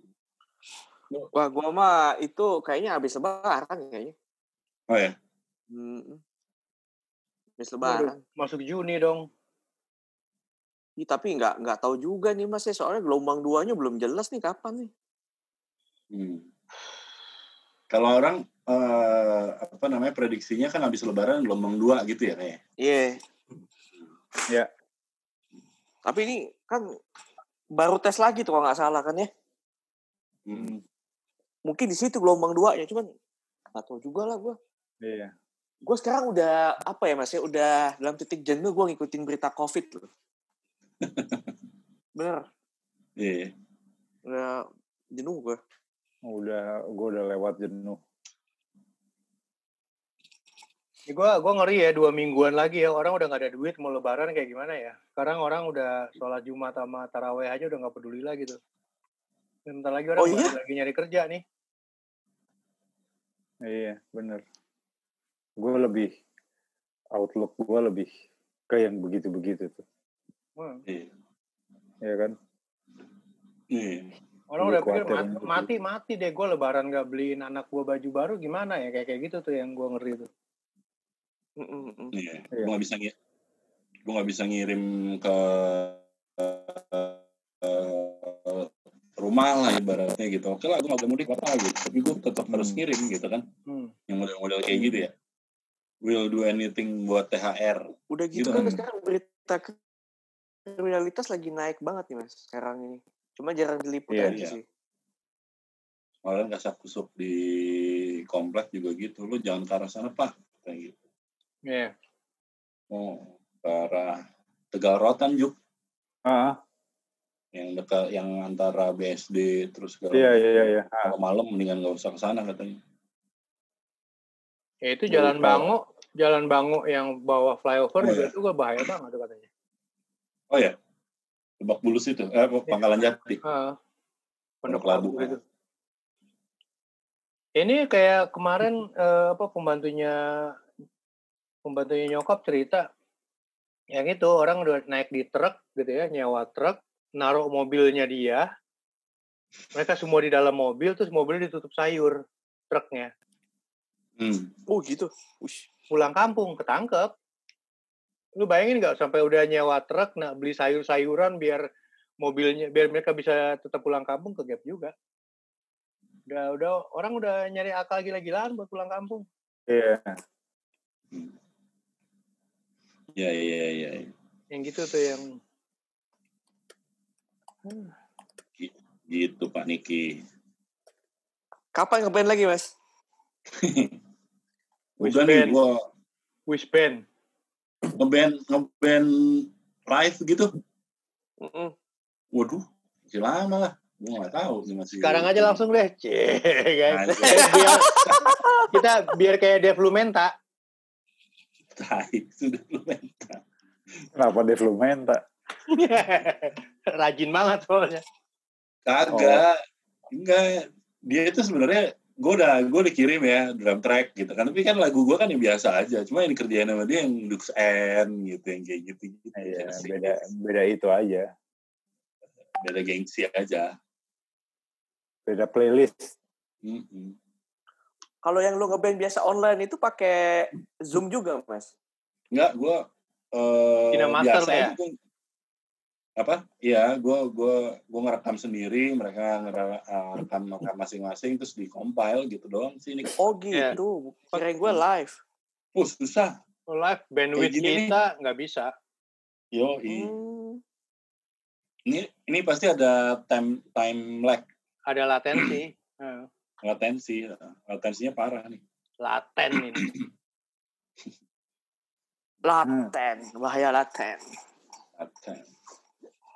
Wah gue mah itu kayaknya habis lebaran kayaknya. oh ya Hmm. Habis lebaran. masuk Juni dong Ih, tapi nggak nggak tahu juga nih mas ya soalnya gelombang duanya belum jelas nih kapan nih. hmm. kalau orang eh, apa namanya prediksinya kan habis lebaran gelombang dua gitu ya kayak Iya. Iya. Tapi ini kan baru tes lagi tuh kalau nggak salah kan ya. Hmm. Mungkin di situ gelombang duanya cuman nggak tahu juga lah gue. Iya. Gue sekarang udah apa ya mas ya udah dalam titik jenuh gue ngikutin berita covid loh. Bener. iya Udah jenuh gue. Udah gue udah lewat jenuh. Ya, gua gua ngeri ya dua mingguan lagi ya orang udah nggak ada duit mau lebaran kayak gimana ya. Sekarang orang udah sholat jumat sama taraweh aja udah nggak peduli lagi tuh. Bentar lagi orang Oh, iya? lagi nyari kerja nih. Iya bener. Gue lebih outlook gue lebih ke yang begitu-begitu tuh. Hmm. iya Iya kan? iya Orang udah pikir mati, gitu. mati mati deh gue lebaran nggak beliin anak gua baju baru gimana ya kayak kayak gitu tuh yang gua ngeri tuh. Iya, Iya. gue nggak bisa ngirim, gue nggak bisa ngirim ke rumah lah ibaratnya gitu. Oke lah, gue nggak boleh mudik apa gitu, tapi gue tetap harus Hmm. ngirim gitu kan. Hmm. Yang model-model kayak gitu ya. Will do anything buat THR. Udah gitu Gitu kan kan. sekarang berita kriminalitas lagi naik banget nih mas sekarang ini. Cuma jarang diliput Iya, aja iya. sih. kemarin kasak kusuk di komplek juga gitu lu jangan ke arah sana pak kayak gitu Iya. oh ke arah tegal rotan juk Ah, yang dekat yang antara BSD terus ke iya iya iya. iya. Kalau malam mendingan nggak usah ke sana katanya Ya itu jalan lupa. Bango, jalan Bango yang bawah flyover Oh, juga iya. itu gak bahaya banget tuh katanya. oh ya Lebak Bulus itu eh Pangkalan Jati Ah, Pondok Labu, Labu gitu. Ini kayak kemarin eh, apa pembantunya pembantunya nyokap cerita yang itu orang udah naik di truk gitu ya nyewa truk naruh mobilnya dia mereka semua di dalam mobil terus mobilnya ditutup sayur truknya hmm. Oh gitu. Ush. pulang kampung ketangkep lu bayangin nggak sampai udah nyewa truk nak beli sayur-sayuran biar mobilnya biar mereka bisa tetap pulang kampung ke gap juga udah udah orang udah nyari akal gila-gilaan buat pulang kampung Iya. ya ya ya ya yang gitu tuh yang gitu Pak Niki Kapan ngeband lagi mas? Wish udah nih band. gua wish band ngeband ngeband live gitu Mm-mm. waduh masih lama lah gua nggak tahu nih masih sekarang aja langsung deh cie kan Anjir. biar kita biar kayak Dev Lumenta Tai, sudah lu minta. Kenapa Devlumenta? rajin banget soalnya kagak enggak dia itu sebenarnya gue udah gue dikirim ya drum track gitu kan tapi kan lagu gue kan yang biasa aja cuma yang dikerjain sama dia yang Dux N gitu yang kayak gitu gitu Iya, beda beda itu aja. beda gengsi aja Beda playlist. Mm-mm. Kalau yang lu ngeband biasa online itu pakai Zoom juga mas? enggak gue eh Kinemaster biasa ya? Apa? Iya gue gue gue ngerekam sendiri mereka ngerekam ngerekam masing-masing terus di compile gitu doang sih ini Oh gitu. Kirain gue live. oh susah. Oh, live bandwidth kita nggak bisa. Yo Hmm. ini ini pasti ada time time lag. Ada latensi. Eh, latensi latensinya parah nih. Laten ini. Laten, bahaya laten. laten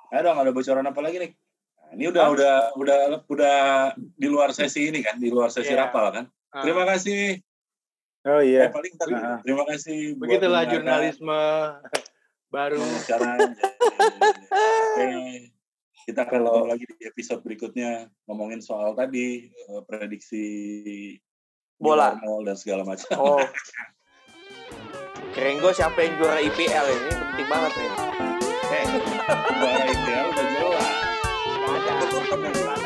ayo dong ada bocoran apa lagi nih nah, ini udah udah udah udah di luar sesi ini kan di luar sesi Iya. rapal kan Ah, terima kasih Oh eh, iya. paling ntar Nah. terima kasih begitulah jurnalisme baru caranya Oke. kita akan Kalau- lagi di episode berikutnya ngomongin soal tadi eh, prediksi Bola. Dan segala macam Oh. Gue siapa yang juara IPL ini penting banget nih. Agora então, vamos lá. Vamos começar.